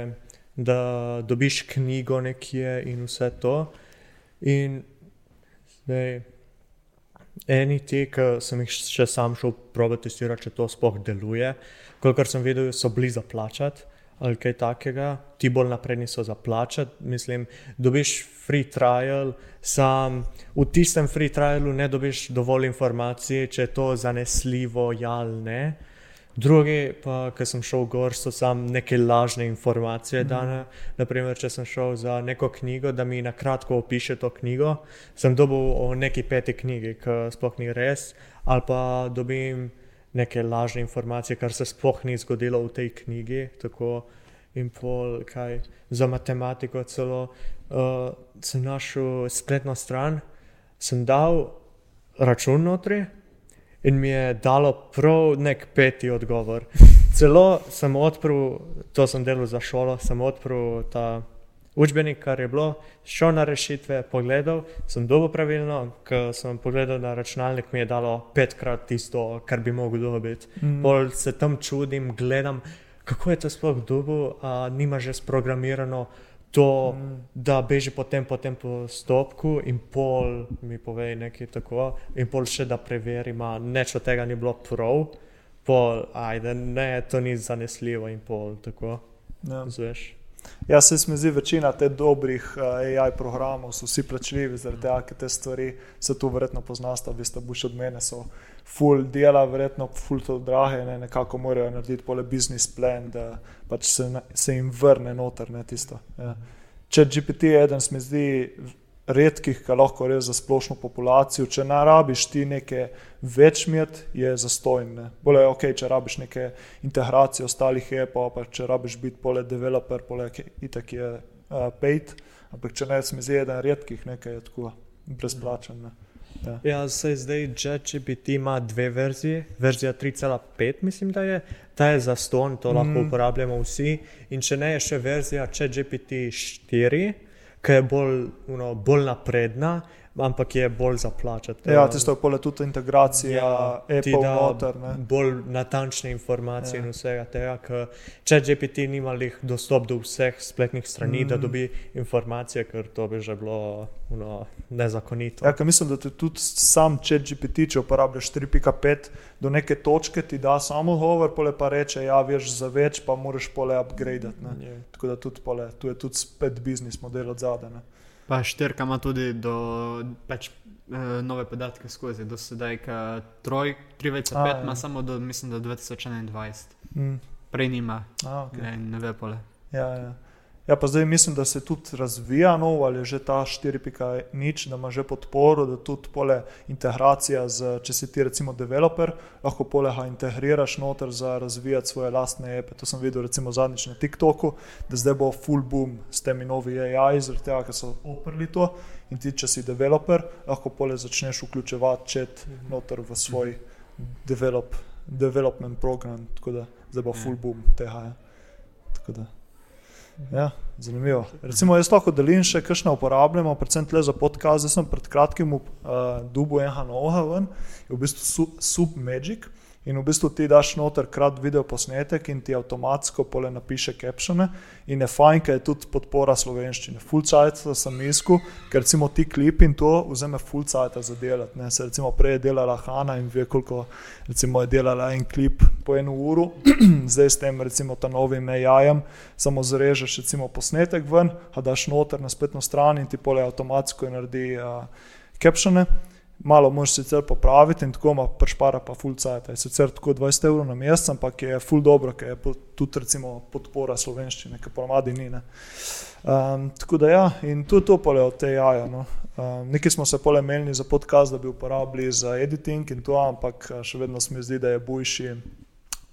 da dobiš knjigo nekje in vse to. In zdaj, eni ti, ki sem jih še sam šel probat testirati, če to sploh deluje, kolikor sem videl, so bili za plačati. Ali kaj takega, ti bolj napredni so za plačati. Mislim, dobiš free trial, sam v tistem free trialu ne dobiš dovolj informacij, če je to zanesljivo ja ali ne. Drugi, pa ki sem šel gor, so samo neke lažne informacije Mhm. dane. Naprimer, če sem šel za neko knjigo, da mi na kratko opiše to knjigo, sem dobil o neki peti knjigi, ki sploh ni res, ali pa dobim neke lažne informacije, kar se sploh ni zgodilo v tej knjigi. Tako in pol, kaj za matematiko celo. Uh, sem našel spletno stran, sem dal račun notri in mi je dalo prav nek peti odgovor. Celo sem odprl, to sem delal za šolo, sem odprl ta učbenik, kar je bilo, šel na rešitve, pogledal, sem dobil pravilno, ker sem pogledal na računalnik, mi je dalo petkrat tisto, kar bi mogel dobiti. Mm. Bolj se tam čudim, gledam, kako je to sploh dobil, a nima že sprogramirano to, Mm. da beži potem po tem postopku in pol mi pove nekaj tako, in pol še da preverim, a nič od tega ni bilo prav, pol, ajde, ne, to ni zanesljivo in pol tako, Ja. zveš. Ja, se mi zdi, večina teh dobrih uh, AI programov so vsi plačljivi, zaradi tega, ker te stvari se tu verjetno poznaš, vi ste boš od mene, so full dela, verjetno full to drage, ne, nekako morajo narediti pole business plan, da pač se, se jim vrne noter, ne tisto. Ja. Če GPT je eden, se mi zdi redkih, ki lahko res za splošno populacijo, če ne rabiš ti neke več met, je zastojn. Bolje je ok, če rabiš neke integracije ostalih appov, pa če rabiš biti pole developer, pole itak je uh, paid, ampak če ne, se mi zdi eden redkih, nekaj je tako brezplačen. Ne. Ja. Ja, se zdaj ChatGPT ima dve verziji. Verzija 3.5, mislim, da je. Ta je za ston, to lahko Mm. uporabljamo vsi. In če ne, je še verzija ChatGPT 4, ki je bolj, uno, bolj napredna, ampak je bolj za plačati. Ja, tisto je pole tudi integracija Ja, Apple noter. Ne. bolj natančne informacije Ja. ja. in vsega tega, ker če GPT nima lih dostop do vseh spletnih strani, mm. da dobi informacije, ker to bi že bilo uno, nezakonito. Ja, mislim, da ti tudi sam chat GPT, če uporabljaš 4.5, do neke točke ti da samo govor, pole pa reče, ja, veš za več, pa moraš pole upgradati. ne. Ja. Tako da tudi pole, tu je tudi spet biznis model od zadaj. Pa štirka ima tudi do pač, eh, nove podatke skozi, do sedaj, ka troj, 3.5 A, ja. ima samo do, mislim, do 2021. Mm. Prej nima, A, okay. ne, ne ve pole. ja, ja. Ja, pa zdaj mislim, da se tudi razvija nov ali že ta 4.0, da ima že podporo, da tudi pole integracija z, če si ti recimo developer, lahko poleha integriraš noter za razvijati svoje lastne epe. To sem videl recimo zadnjič na TikToku, da zdaj bo full boom s temi novi AI, zaradi tega, ker so oprli to. In ti, če si developer, lahko pole začneš vključevati čet noter v svoj develop, development program, tako da zdaj bo full boom tega. Ja. Tako da. Ja, zanimivo. Recimo, jaz lahko delim še, kakšne uporabljamo, predvsem tle za podcast. Zdaj sem pred kratkim uh, dubu enega novega ven, je v bistvu su, Submagic. In v bistvu ti daš noter krat video posnetek in ti avtomatsko pole napiše captione. In je fajn, ker je tudi podpora slovenščine. Full cajt sem iskal, ker recimo ti klip in to vzame full cajt za delati. Ne. Se recimo prej je delala Hanna in ve, koliko recimo je delala en klip po eno uro, zdaj s tem recimo ta novim AI-jem samo zrežeš recimo posnetek ven, a daš noter na spletno stran in ti pole avtomatsko naredi uh, captione. Malo moš sicer popraviti in tako ima pršpara pa full cajt. Je sicer tako 20 evrov na mesec, ampak je full dobro, ker je tudi recimo podpora slovenščine, ki ponavadi ni. Ne. Um, tako da ja, in tudi to pole od te jaja. No. Um, Nekaj smo se pole menili za podcast, da bi uporabili za editing in to, ampak eh, še vedno se mi zdi, da je bojši,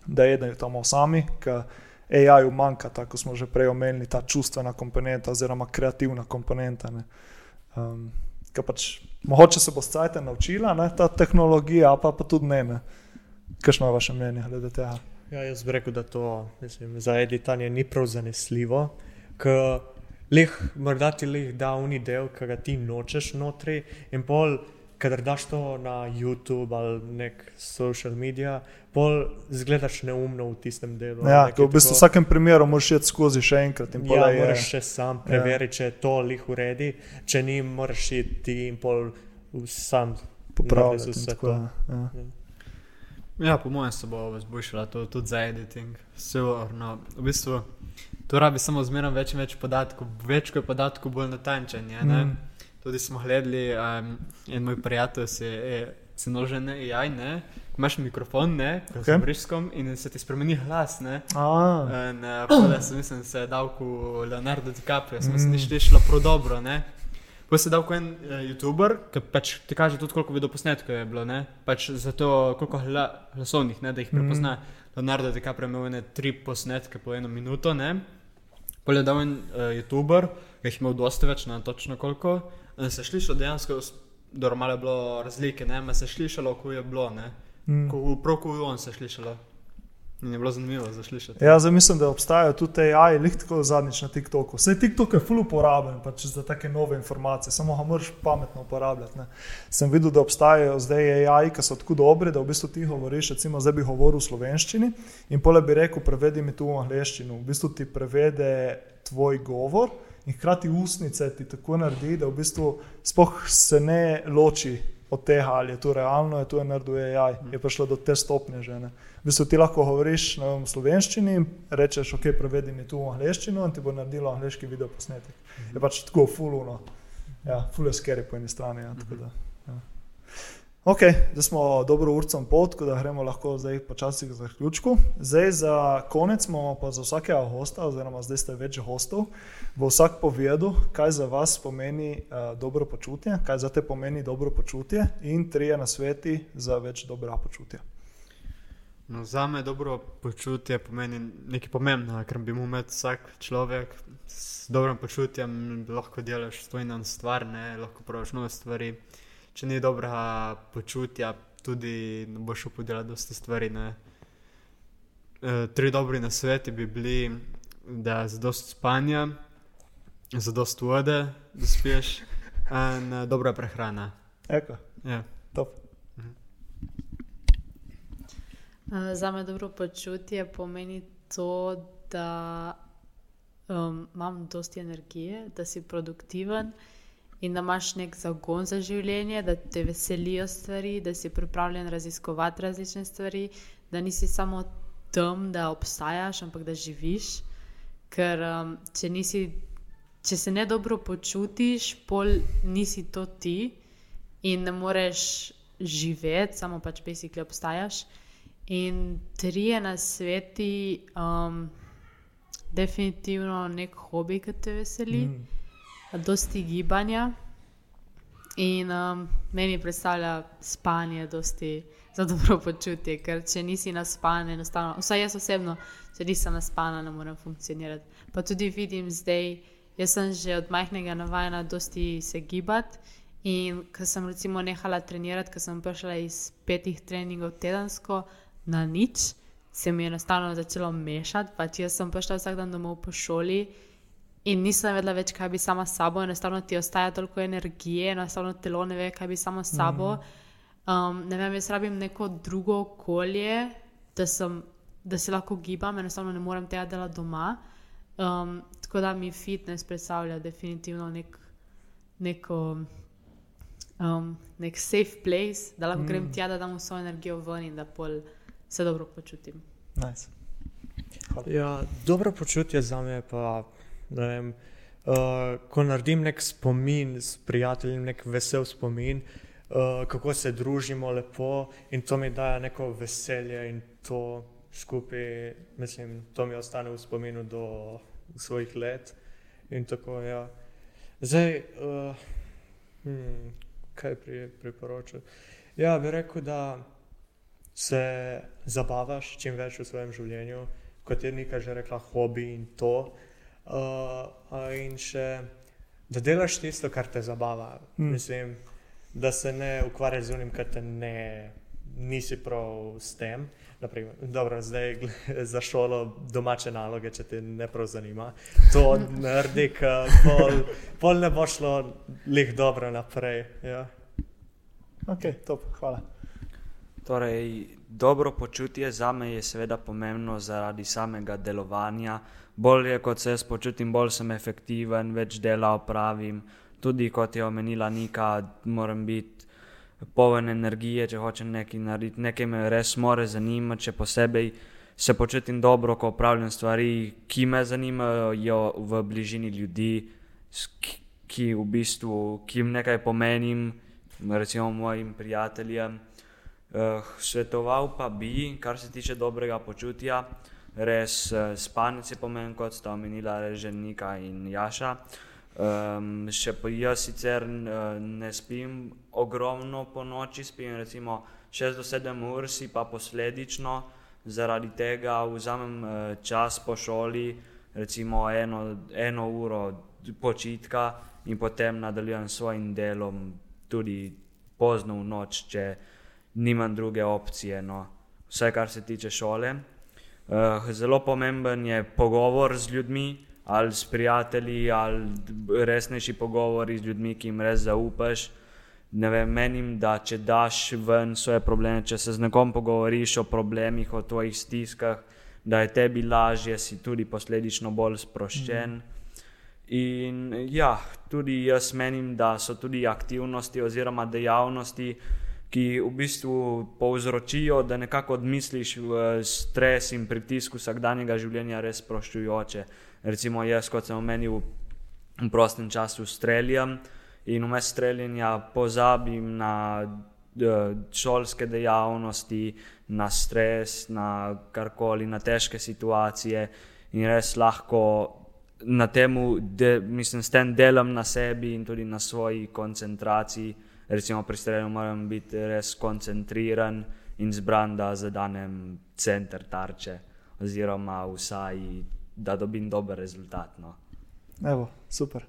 da jedejo tam sami, ker AI-ju manjka, tako smo že prej omenili, ta čustvena komponenta oziroma kreativna komponenta. ne. Um, ker pač, mogoče se bo scajta naučila, ne, ta tehnologija, pa, pa tudi ne. ne. Kakšno je vaše mnenje glede tega? Ja, jaz bi rekel, da to mislim, za editanje ni prav zanesljivo, lih, morda ti lih da uni del, ki ga ti nočeš notri, in pol kadar daš to na YouTube ali nek social media, pol zgledaš neumno v tistem delu. Ja, v bistvu v tako- vsakem primeru moraš iti skozi še enkrat in Ja, je. moraš še sam preveriti, če je to lih uredi, če ni, moraš iti ti in pol v- sam popravljati. vse tako, to. ja. Ja, po mojem se bo izboljšala to tudi za editing. Sigurno. V bistvu to rabi samo zmeraj več in več podatkov. Več kot je podatkov, bolj natančen je. ne. Mm. Tudi smo gledali, um, en moj prijatelj se je se nožen AI, ne. Imaš mikrofon, ne, okay. briskom in se ti spremeni glas, ne. A, In uh, pole sem, mislim, se je dal kot Leonardo DiCaprio, smo se Mm. ni šlo prav dobro, ne. Potem se je dal kot en uh, YouTuber, ki pač ti kaže tudi, koliko videoposnetkov je bilo, ne. Pač zato, koliko hla, glasovnih, ne, da jih Mm. prepozna. Leonardo DiCaprio imel ene tri posnetke po eno minuto, ne. Pol je dal en uh, YouTuber, ki jih je imel dosti več, ne točno koliko. In se je slišalo dejansko, s- dobro malo je bilo razlike, ne, se je slišalo, ko je bilo, ne. mm. Ko, prav ko on se je slišalo. In je bilo zanimivo za slišati. Ja, zdaj mislim, da obstajajo tudi AI, lih tako zadnjič na TikToku. Vse TikTok je ful uporaben pač za take nove informacije, samo ga moraš pametno uporabljati. Ne. Sem videl, da obstajajo zdaj AI, ki so tako dobri, da v bistvu ti govoriš, recimo zdaj bi govoril v slovenščini in pole bi rekel, prevedi mi tu v angleščino. V bistvu ti prevede tvoj govor in hkrati ustnice ti tako naredi, da v bistvu sploh se ne loči od tega, ali je to realno, je to je naredil AI, je prišlo do te stopnje že. Ne. V bistvu ti lahko govoriš vem, v slovenščini in rečeš, ok, prevedi mi tu v angleščino in ti bo naredilo angliški video posnetek. Je pač tako fuluno. Ja, ful je scary po eni strani. Ja, tako da. Ok, zdaj smo dobro urco in pol, tako da gremo lahko zdaj počasi k zaključku. Zdaj za konec imamo pa za vsakega hosta, oziroma zdaj ste več hostov, bo vsak povedal, kaj za vas pomeni uh, dobro počutje, kaj za te pomeni dobro počutje in trije nasveti za več dobrega počutja. No, za me dobro počutje pomeni nekaj pomembnega, ker bi mu imel vsak človek s dobrim počutjem lahko delaš stojno stvar, ne, lahko praviš nove stvari. Če ni dobrega počutja, tudi ne boš upal delati dosti stvari. Ne. E, tri dobri nasveti bi bili, da je zadost spanja, zadost vode, da spiješ, in e, dobra prehrana. Eko, Ja. top. Uh, Za me dobro počutje pomeni to, da um, imam dosti energije, da si produktiven in da imaš nek zagon za življenje, da te veselijo stvari, da si pripravljen raziskovati različne stvari, da nisi samo tam, da obstajaš, ampak da živiš. Ker um, če, nisi, če se ne dobro počutiš, pol nisi to ti in ne moreš živeti, samo pač basically obstajaš. In trije na sveti, um, definitivno nek hobi, ki te veseli, mm. Dosti gibanja. In um, meni predstavlja spanje dosti za dobro počutje, ker če nisi naspan, enostavno, vsaj jaz osebno, če nisem naspana, ne morem funkcionirati. Pa tudi vidim zdaj, jaz sem že od majhnega navajena dosti se gibati. In ko sem recimo nehala trenirati, ko sem prišla iz petih treningov tedensko na nič, se mi je enostavno začelo mešati. Pač jaz sem prišla vsak dan domov po šoli in nisem vedela več, kaj bi sama s sabo, enostavno ti ostaja toliko energije, enostavno telo ne ve, kaj bi samo s sabo. Um, ne vem, jaz rabim neko drugo okolje, da, sem, da se lahko gibam, enostavno ne morem tega delati doma. Um, tako da mi fitness predstavlja definitivno nek, neko um, nek safe place, da lahko mm. grem tja, da dam vso energijo ven in da pol se dobro počutim. Nice. Ja, dobro počutje za me pa, ne vem, uh, ko naredim nek spomin s prijateljem, nek vesel spomin, uh, kako se družimo lepo in to mi daje neko veselje in to skupaj, mislim, to mi ostane v spominu do svojih let in tako, ja. Zdaj, uh, hmm, kaj pri, priporočam? Ja, bi rekel, da se zabavaš čim več v svojem življenju, kot je Nika že rekla, hobi in to. Uh, a in še, da delaš tisto, kar te zabava. Mm. Mislim, da se ne ukvarjaš z unim, kar te ne, nisi prav s tem. Naprimer, dobro, zdaj za šolo domače naloge, če te ne prav zanima. To naredi, pol, pol ne bo šlo lih dobro naprej. Ja. Ok, top, hvala. Torej, dobro počutje za me je seveda pomembno zaradi samega delovanja. Bolje kot se jaz počutim, bolj sem efektiven, več dela opravim. Tudi kot je omenila Nika, moram biti poln energije, če hočem nekaj narediti. Nekaj me res more zanimati, še posebej se počutim dobro, ko opravljam stvari, ki me zanimajo v bližini ljudi, ki, v bistvu, ki jim nekaj pomenim, recimo mojim prijateljem. Uh, svetoval pa bi, kar se tiče dobrega počutja, res uh, spanje je pomen, kot sta omenila Reženika in Jaša. Um, še pa jaz sicer uh, ne spim ogromno po noči, spim recimo 6 do 7 ur, si pa posledično zaradi tega vzamem uh, čas po šoli, recimo eno, eno uro počitka in potem nadaljujem s svojim delom tudi pozno v noč, če nimam druge opcije, no. vse kar se tiče šole. Uh, zelo pomemben je pogovor z ljudmi, ali s prijatelji, ali resnejši pogovori z ljudmi, ki jim res zaupaš. Ne vem, menim, da če daš ven svoje probleme, če se z nekom pogovoriš o problemih, o tvojih stiskah, da je tebi lažje, si tudi posledično bolj sproščen. Mm. In ja, tudi jaz menim, da so tudi aktivnosti oziroma dejavnosti, ki v bistvu povzročijo, da nekako odmisliš v stres in pritisk vsakdanjega življenja, res sproščujoče. Recimo, jaz, kot sem omenil, v prostem času streljam in vmes streljanja pozabim na šolske dejavnosti, na stres, na karkoli, na težke situacije in res lahko. Na tem, da mislim, s tem delam na sebi in tudi na svoji koncentraciji, recimo pri streljanju moram biti res koncentriran in zbran, da zadanem center tarče, oziroma vsaj da dobim dober rezultat. No. Evo, super.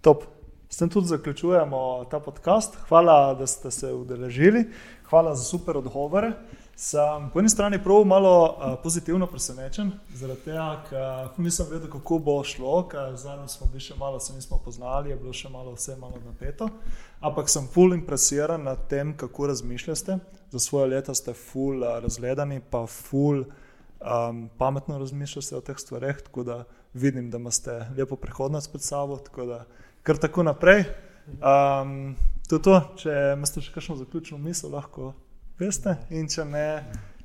Top. S tem tudi zaključujemo ta podcast. Hvala, da ste se udeležili, hvala za super odgovore. Sem po eni strani prav malo uh, pozitivno presenečen, zaradi tega, ker nisem vedel, kako bo šlo, ker zadnjič smo bili še malo, se nismo poznali, je bilo še malo vse malo napeto. Ampak sem full impresiran nad tem, kako razmišljate. Za svoje leta ste full uh, razgledani, pa full um, pametno razmišljate o teh stvareh, tako da vidim, da imate lepo prihodnost pred sabo, tako da kar tako naprej. Um, to je to, če imate še kakšno zaključno misel, lahko veste. In če ne,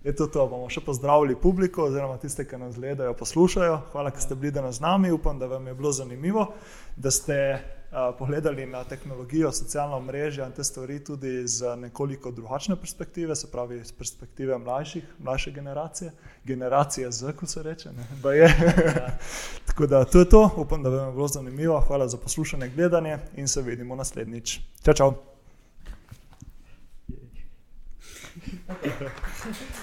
je to to. Bomo še pozdravili publiko, oziroma tiste, ki nas gledajo, poslušajo. Hvala, da ste bili danes z nami. Upam, da vam je bilo zanimivo, da ste pogledali na tehnologijo, socialno mrežo in te stvari tudi iz nekoliko drugačne perspektive, se pravi iz perspektive mlajših, mlajše generacije, generacije Z, kot se reče. Tako da to je to. Upam, da vam je bilo zanimivo. Hvala za poslušanje, gledanje in se vidimo naslednjič. Čau, čau. uh,